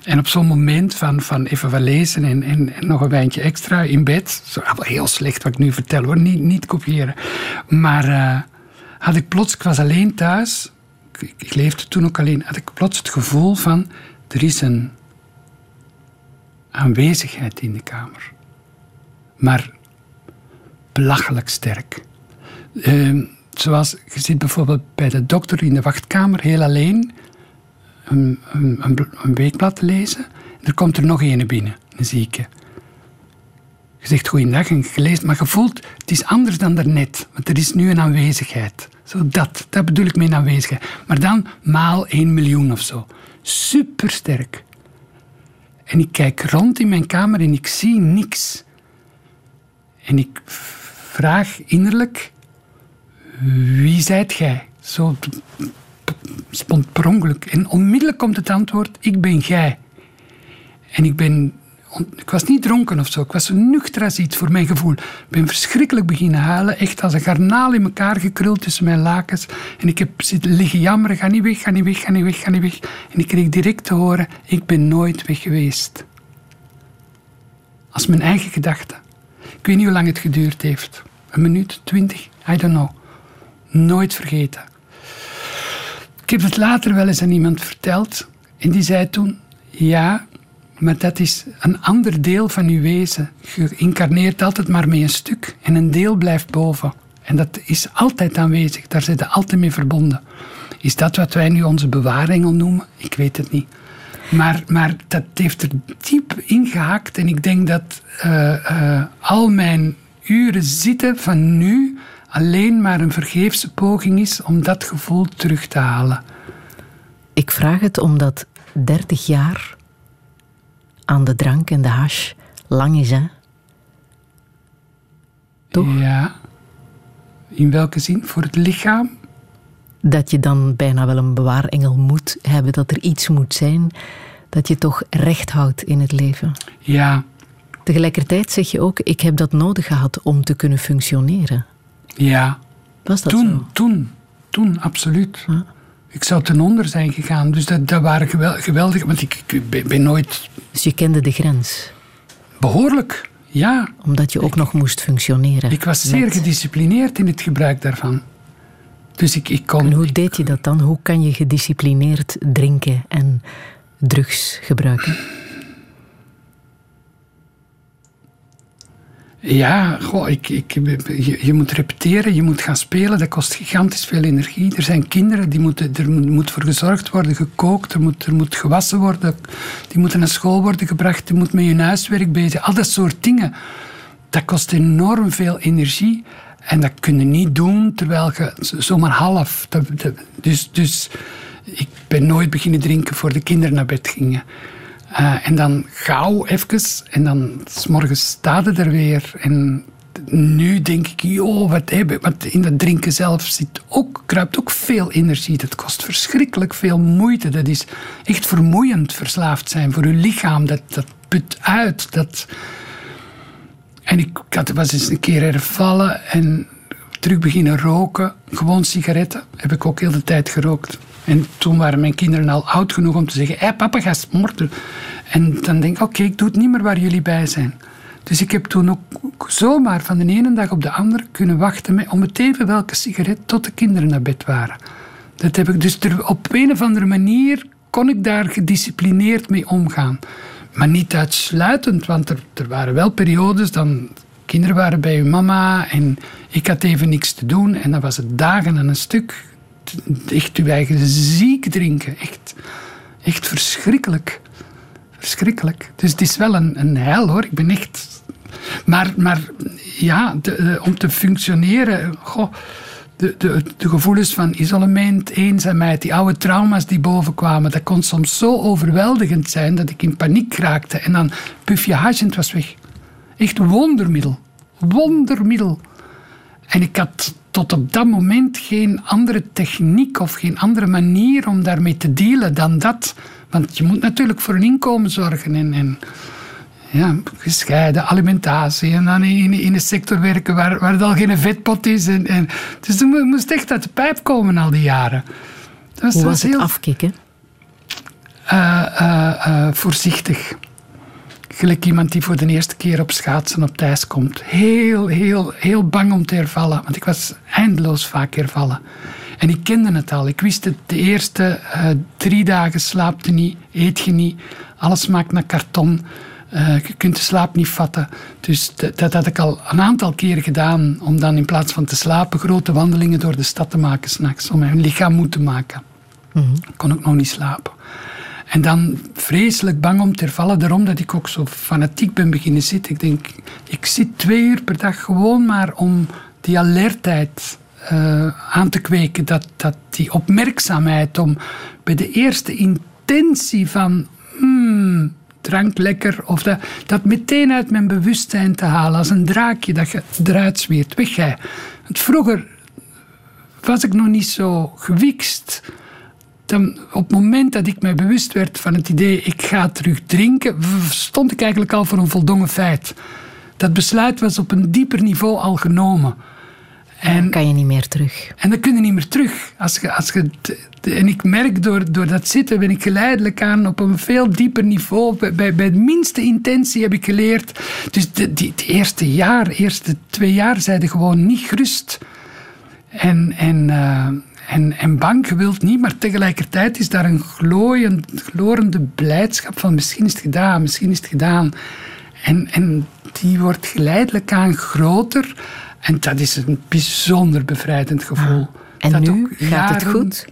En op zo'n moment van, van even wat lezen en, en, nog een wijntje extra in bed. Zo, heel slecht wat ik nu vertel hoor, niet, niet kopiëren. Maar uh, had ik plots, ik was alleen thuis. Ik, ik, leefde toen ook alleen. Had ik plots het gevoel van, er is een aanwezigheid in de kamer. Maar belachelijk sterk. Uh, zoals je zit bijvoorbeeld bij de dokter in de wachtkamer heel alleen een, een, een weekblad te lezen. Er komt er nog een binnen, een zieke. Je zegt goeiedag en je leest, maar je voelt, het is anders dan daarnet. Want er is nu een aanwezigheid. Zo dat, dat bedoel ik met aanwezigheid. Maar dan maal 1 miljoen of zo. Supersterk. En ik kijk rond in mijn kamer en ik zie niks. En ik vraag innerlijk, wie zijt gij? Zo ongeluk. En onmiddellijk komt het antwoord, ik ben jij. En ik ben... Ik was niet dronken of zo. Ik was nuchter als iets voor mijn gevoel. Ik ben verschrikkelijk beginnen huilen. Echt als een garnaal in elkaar gekruld tussen mijn lakens. En ik heb zitten liggen jammeren. Ga niet weg, ga niet weg, ga niet weg, ga niet weg. En ik kreeg direct te horen, ik ben nooit weg geweest. Als mijn eigen gedachte. Ik weet niet hoe lang het geduurd heeft. Een minuut, twintig, I don't know. Nooit vergeten. Ik heb het later wel eens aan iemand verteld. En die zei toen: Ja, maar dat is een ander deel van uw wezen. Je incarneert altijd maar met een stuk en een deel blijft boven. En dat is altijd aanwezig, daar zitten altijd mee verbonden. Is dat wat wij nu onze bewaarengel noemen? Ik weet het niet. Maar, maar dat heeft er diep ingehaakt en ik denk dat uh, uh, al mijn uren zitten van nu alleen maar een vergeefse poging is om dat gevoel terug te halen. Ik vraag het omdat 30 jaar aan de drank en de hash lang is, hè? Toch? Ja. In welke zin? Voor het lichaam? Dat je dan bijna wel een bewaarengel moet hebben, dat er iets moet zijn dat je toch recht houdt in het leven. Ja. Tegelijkertijd zeg je ook, ik heb dat nodig gehad om te kunnen functioneren. Ja. Was dat toen, zo? Toen, toen, absoluut. Ik zou ten onder zijn gegaan. Dus dat, dat waren geweldig, want ik, ik ben, nooit... Dus je kende de grens? Behoorlijk, ja. Omdat je ook nog moest functioneren. Ik was zeer gedisciplineerd in het gebruik daarvan. Dus ik, ik kon... En hoe deed je dat dan? Hoe kan je gedisciplineerd drinken en drugs gebruiken? Ja, goh, ik, ik, je, je, moet repeteren, je moet gaan spelen. Dat kost gigantisch veel energie. Er zijn kinderen, die moeten, er moet voor gezorgd worden, gekookt, er moet, er moet gewassen worden. Die moeten naar school worden gebracht, die moet met hun huiswerk bezig. Al dat soort dingen. Dat kost enorm veel energie. En dat kun je niet doen terwijl je zomaar half. Dus, dus ik ben nooit beginnen drinken voor de kinderen naar bed gingen. Uh, en dan gauw even. En dan s morgens staat er weer. En nu denk ik, joh, wat hebben Want in dat drinken zelf zit ook, kruipt ook veel energie. Dat kost verschrikkelijk veel moeite. Dat is echt vermoeiend verslaafd zijn voor je lichaam. Dat, dat put uit. Dat... En ik, ik had, was eens een keer hervallen en terug beginnen roken. Gewoon sigaretten. Heb ik ook heel de tijd gerookt. En toen waren mijn kinderen al oud genoeg om te zeggen: hé, papa, ga sporten. En dan denk ik: oké, ik doe het niet meer waar jullie bij zijn. Dus ik heb toen ook zomaar van de ene dag op de andere kunnen wachten met, om even welke sigaret tot de kinderen naar bed waren. Dat heb ik dus op een of andere manier kon ik daar gedisciplineerd mee omgaan. Maar niet uitsluitend, want er, er waren wel periodes dan kinderen waren bij hun mama en ik had even niks te doen en dan was het dagen aan een stuk echt uw eigen ziek drinken. Echt, echt verschrikkelijk. Verschrikkelijk. Dus het is wel een, een heil hoor. Ik ben echt. Maar, maar ja, de, om te functioneren. Goh, de, de, gevoelens van isolement, eenzaamheid, die oude trauma's die bovenkwamen, dat kon soms zo overweldigend zijn dat ik in paniek raakte. En dan puf je was weg. Echt wondermiddel. Wondermiddel. En ik had tot op dat moment geen andere techniek of geen andere manier om daarmee te dealen dan dat. Want je moet natuurlijk voor een inkomen zorgen en, en ja, gescheiden alimentatie en dan in, in een sector werken waar, waar het al geen vetpot is. En, en, dus je moest echt uit de pijp komen al die jaren. Dat was, Hoe was het heel... afkicken? eh, eh, eh, voorzichtig. Gelijk iemand die voor de eerste keer op schaatsen op thuis komt. Heel, heel, heel bang om te hervallen. Want ik was eindeloos vaak hervallen. En ik kende het al. Ik wist het. De eerste eh, drie dagen slaapt je niet, eet je niet. Alles smaakt naar karton. Eh, je kunt de slaap niet vatten. Dus dat, dat had ik al een aantal keren gedaan. Om dan in plaats van te slapen grote wandelingen door de stad te maken s'nachts. Om mijn lichaam moe te maken. Kon ik nog niet slapen. En dan vreselijk bang om te hervallen. Daarom dat ik ook zo fanatiek ben beginnen zitten. Ik denk, ik zit twee uur per dag gewoon maar om die alertheid eh, aan te kweken. Dat, dat die opmerkzaamheid om bij de eerste intentie van... Hmm, drank lekker. Of dat, dat meteen uit mijn bewustzijn te halen. Als een draakje dat je eruit zweert. Weg jij. Want vroeger was ik nog niet zo gewikst. Dan, op het moment dat ik mij bewust werd van het idee ik ga terug drinken, stond ik eigenlijk al voor een voldongen feit. Dat besluit was op een dieper niveau al genomen. En, Kan je niet meer terug. en dan kun je niet meer terug. Als je, als je, en ik merk door, door dat zitten ben ik geleidelijk aan op een veel dieper niveau. Bij, bij, bij de minste intentie heb ik geleerd. Dus de, die, het eerste jaar, eerste twee jaar, zeiden gewoon niet gerust. En, en, eh, en, en bang gewild niet, maar tegelijkertijd is daar een glooiend, glorende blijdschap van misschien is het gedaan, misschien is het gedaan. En, en die wordt geleidelijk aan groter. En dat is een bijzonder bevrijdend gevoel. En Dat nu gaat het goed?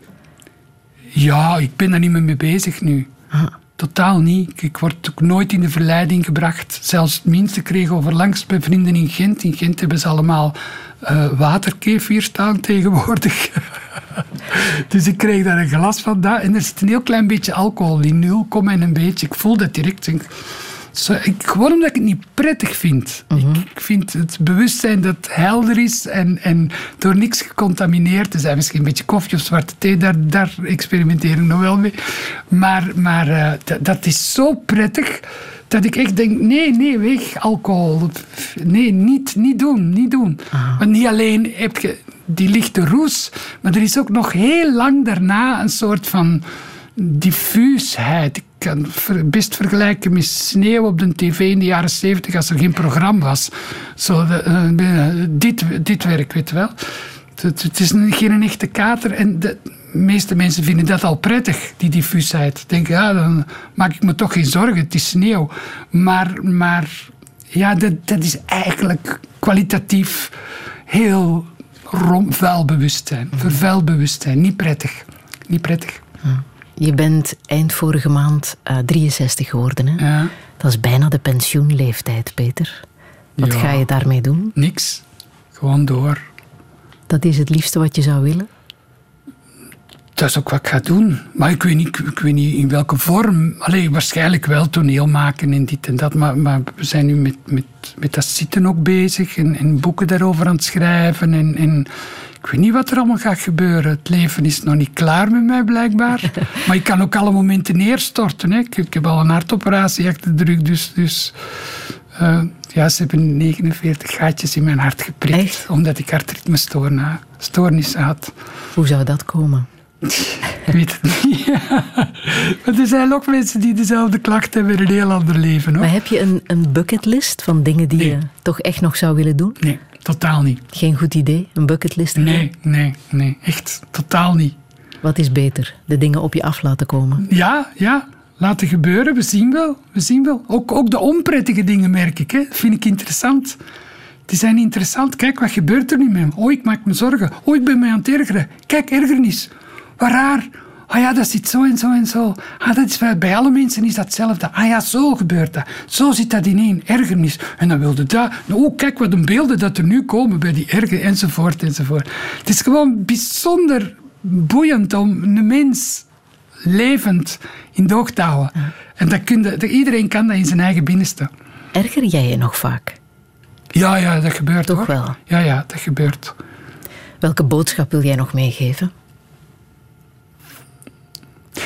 Ja, ik ben daar niet meer mee bezig nu. Ah. Totaal niet. Ik- word ook nooit in de verleiding gebracht. Zelfs het minste kreeg overlangs bij vrienden in Gent. In Gent hebben ze allemaal eh waterkefir staan tegenwoordig. dus ik kreeg daar een glas van. Dat, en er zit een heel klein beetje alcohol in. 0, en een beetje. Ik voel dat direct. Ik, zo, ik, gewoon omdat ik het niet prettig vind. ik, ik vind het bewustzijn dat het helder is en, en door niks gecontamineerd te zijn. Misschien een beetje koffie of zwarte thee, daar, daar experimenteer ik nog wel mee. Maar, maar eh, dat is zo prettig dat ik echt denk, nee, nee, weg, alcohol. Nee, niet, niet doen, niet doen. Want niet alleen heb je die lichte roes, maar er is ook nog heel lang daarna een soort van diffuusheid. Ik kan best vergelijken met sneeuw op de tv in de jaren zeventig als er geen programma was. Zo, eh, dit, dit werk, weet je wel. Het, is een- geen echte kater en de meeste mensen vinden dat al prettig, die diffuusheid. Denken, ja, dan maak ik me toch geen zorgen, het is sneeuw. Maar, maar ja, dat, dat is eigenlijk kwalitatief heel rom, vuil bewustzijn. Vervuild bewustzijn, niet prettig. Niet prettig. Je bent eind vorige maand eh, 63 geworden. Hè? Ja, Dat is bijna de pensioenleeftijd, Peter. Wat Ja. ga je daarmee doen? niks. Gewoon door. Dat is het liefste wat je zou willen? Dat is ook wat ik ga doen. Maar ik weet niet, ik weet niet in welke vorm. Alleen waarschijnlijk wel toneel maken en dit en dat. Maar, maar we zijn nu met, met, met dat zitten ook bezig. En, en boeken daarover aan het schrijven. En, en ik weet niet wat er allemaal gaat gebeuren. Het leven is nog niet klaar met mij, blijkbaar. maar ik kan ook alle momenten neerstorten. Hè. Ik, ik heb al een hartoperatie achter de rug. Dus, dus eh, ja, ze hebben 49 gaatjes in mijn hart geprikt. Echt? Omdat ik hartritmestoornissen had. Hoe zou dat komen? Ik weet het niet. maar er zijn ook mensen die dezelfde klachten hebben in een heel ander leven. Hoor. Maar heb je een, een bucketlist van dingen die Nee. je toch echt nog zou willen doen? Nee, totaal niet. Geen goed idee? Een bucketlist? Nee, nee, nee. Echt totaal niet. Wat is beter? De dingen op je af laten komen? Ja, ja. Laten gebeuren. We zien wel. We zien wel. Ook, ook de onprettige dingen merk ik. Hè. Vind ik interessant. Die zijn interessant. Kijk, wat gebeurt er nu met me? Oh, ik maak me zorgen. Oh, ik ben mij aan het ergeren. Kijk, ergernis. Wat raar. Ah ja, dat zit zo en zo en zo. Ah, dat is, bij- alle mensen is dat hetzelfde. Ah ja, zo gebeurt dat. Zo zit dat ineen. Ergernis. En dan wilde dat. Oh, kijk wat een beelden dat er nu komen bij die erger enzovoort enzovoort. Het is gewoon bijzonder boeiend om een mens levend in doog te houden. En dat kun je, iedereen kan dat in zijn eigen binnenste. Erger jij je nog vaak? Ja, ja, dat gebeurt Toch hoor. wel? Ja, ja, dat gebeurt. Welke boodschap wil jij nog meegeven?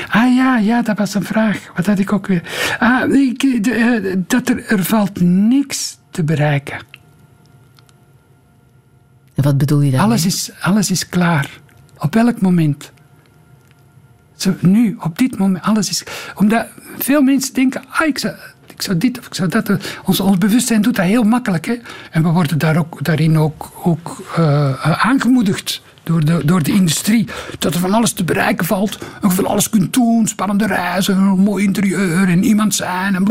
Ah ja, ja, dat was een vraag. Wat had ik ook weer? Ah, ik, de, eh, dat er, er valt niks te bereiken. En wat bedoel je daarmee? Alles is, alles is klaar. Op elk moment. Zo, nu, op dit moment, alles is... Omdat veel mensen denken, ah, ik zou, ik zou dit of ik zou dat... Ons, ons bewustzijn doet dat heel makkelijk. Hè? En we worden daar ook, daarin ook, ook uh, aangemoedigd door de, door de industrie. Dat er van alles te bereiken valt. En je van alles kunt doen. Spannende reizen, een mooi interieur en iemand zijn. En.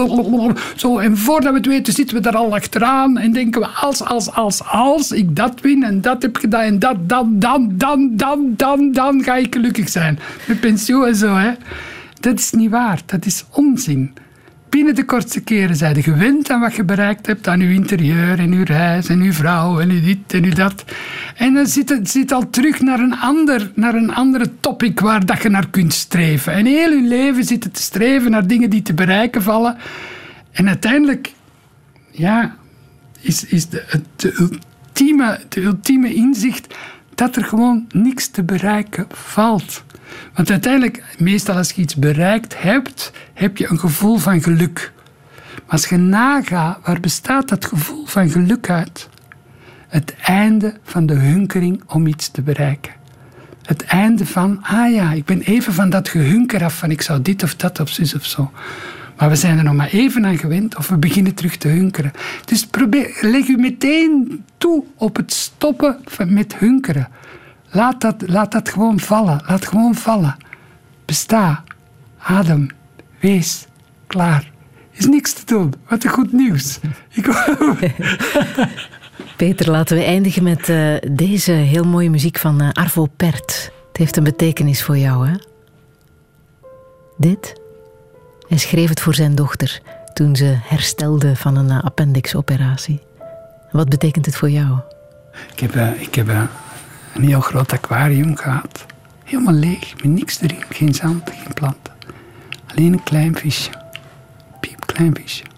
Zo, en voordat we het weten zitten we daar al achteraan. En denken we als, als, als, als ik dat win en dat heb gedaan. En dat, dan, dan, dan, dan, dan, dan ga ik gelukkig zijn. Met pensioen en zo, hè. Dat is niet waar. Dat is onzin binnen de kortste keren zijn je gewend aan wat je bereikt hebt, aan je interieur en je reis en je vrouw en je dit en je dat. En dan zit het zit al terug naar een, ander, naar een andere topic waar dat je naar kunt streven. En heel je leven zit het te streven naar dingen die te bereiken vallen. En uiteindelijk, ja, is, is de, de, ultieme, de ultieme inzicht dat er gewoon niks te bereiken valt. Want uiteindelijk, meestal als je iets bereikt hebt, heb je een gevoel van geluk. Maar als je nagaat, waar bestaat dat gevoel van geluk uit? Het einde van de hunkering om iets te bereiken. Het einde van, ah ja, ik ben even van dat gehunker af van ik zou dit of dat of zus of zo. Maar we zijn er nog maar even aan gewend of we beginnen terug te hunkeren. Dus probeer, leg u meteen toe op het stoppen met hunkeren. Laat dat, laat dat gewoon vallen. Laat gewoon vallen. Besta. Adem. Wees. Klaar. Is niks te doen. Wat een goed nieuws. Ik... Peter, laten we eindigen met uh, deze heel mooie muziek van uh, Arvo Pert. Het heeft een betekenis voor jou, hè? Dit? Hij schreef het voor zijn dochter toen ze herstelde van een uh, appendixoperatie. Wat betekent het voor jou? Ik heb, ik heb een heel groot aquarium gehad. Helemaal leeg, met niks erin. Geen zand, geen planten. Alleen een klein visje. Piep, klein visje.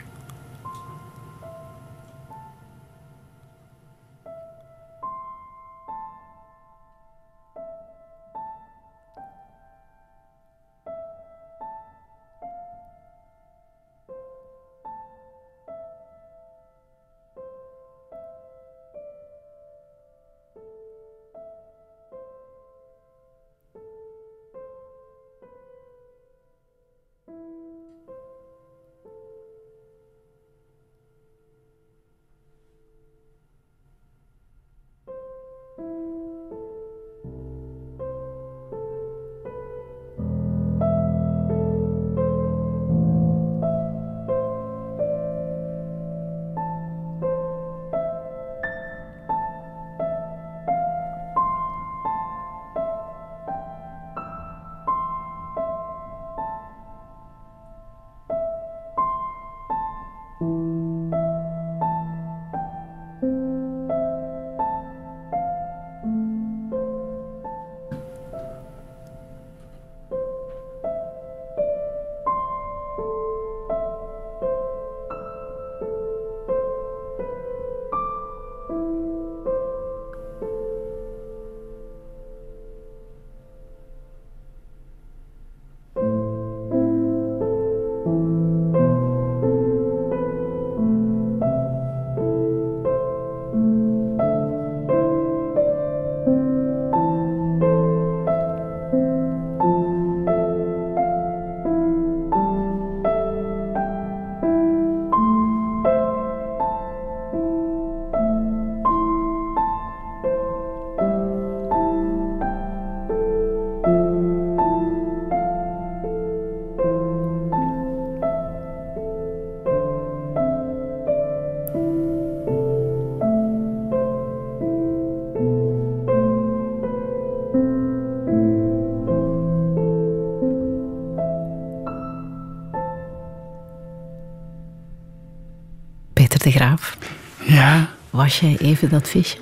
Was jij even dat visje?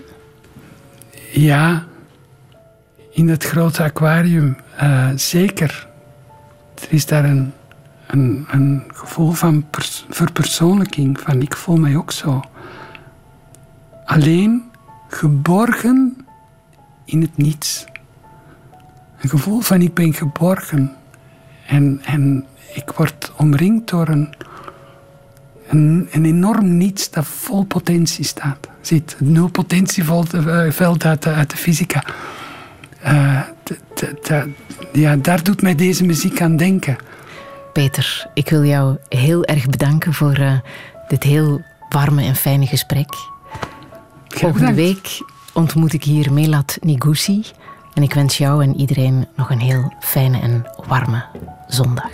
Ja, in het grote aquarium, uh, zeker. Er is daar een, een, een gevoel van verpersoonlijking, van ik voel mij ook zo. Alleen geborgen in het niets. Een gevoel van ik ben geborgen. En, en ik word omringd door een, een enorm niets dat vol potentie staat zit. Het nulpotentieveld uit, uit de fysica. Uh, ja, daar doet mij deze muziek aan denken. Peter, ik wil jou heel erg bedanken voor uh, dit heel warme en fijne gesprek. Volgende week ontmoet ik hier Melat Nigusi. En ik wens jou en iedereen nog een heel fijne en warme zondag.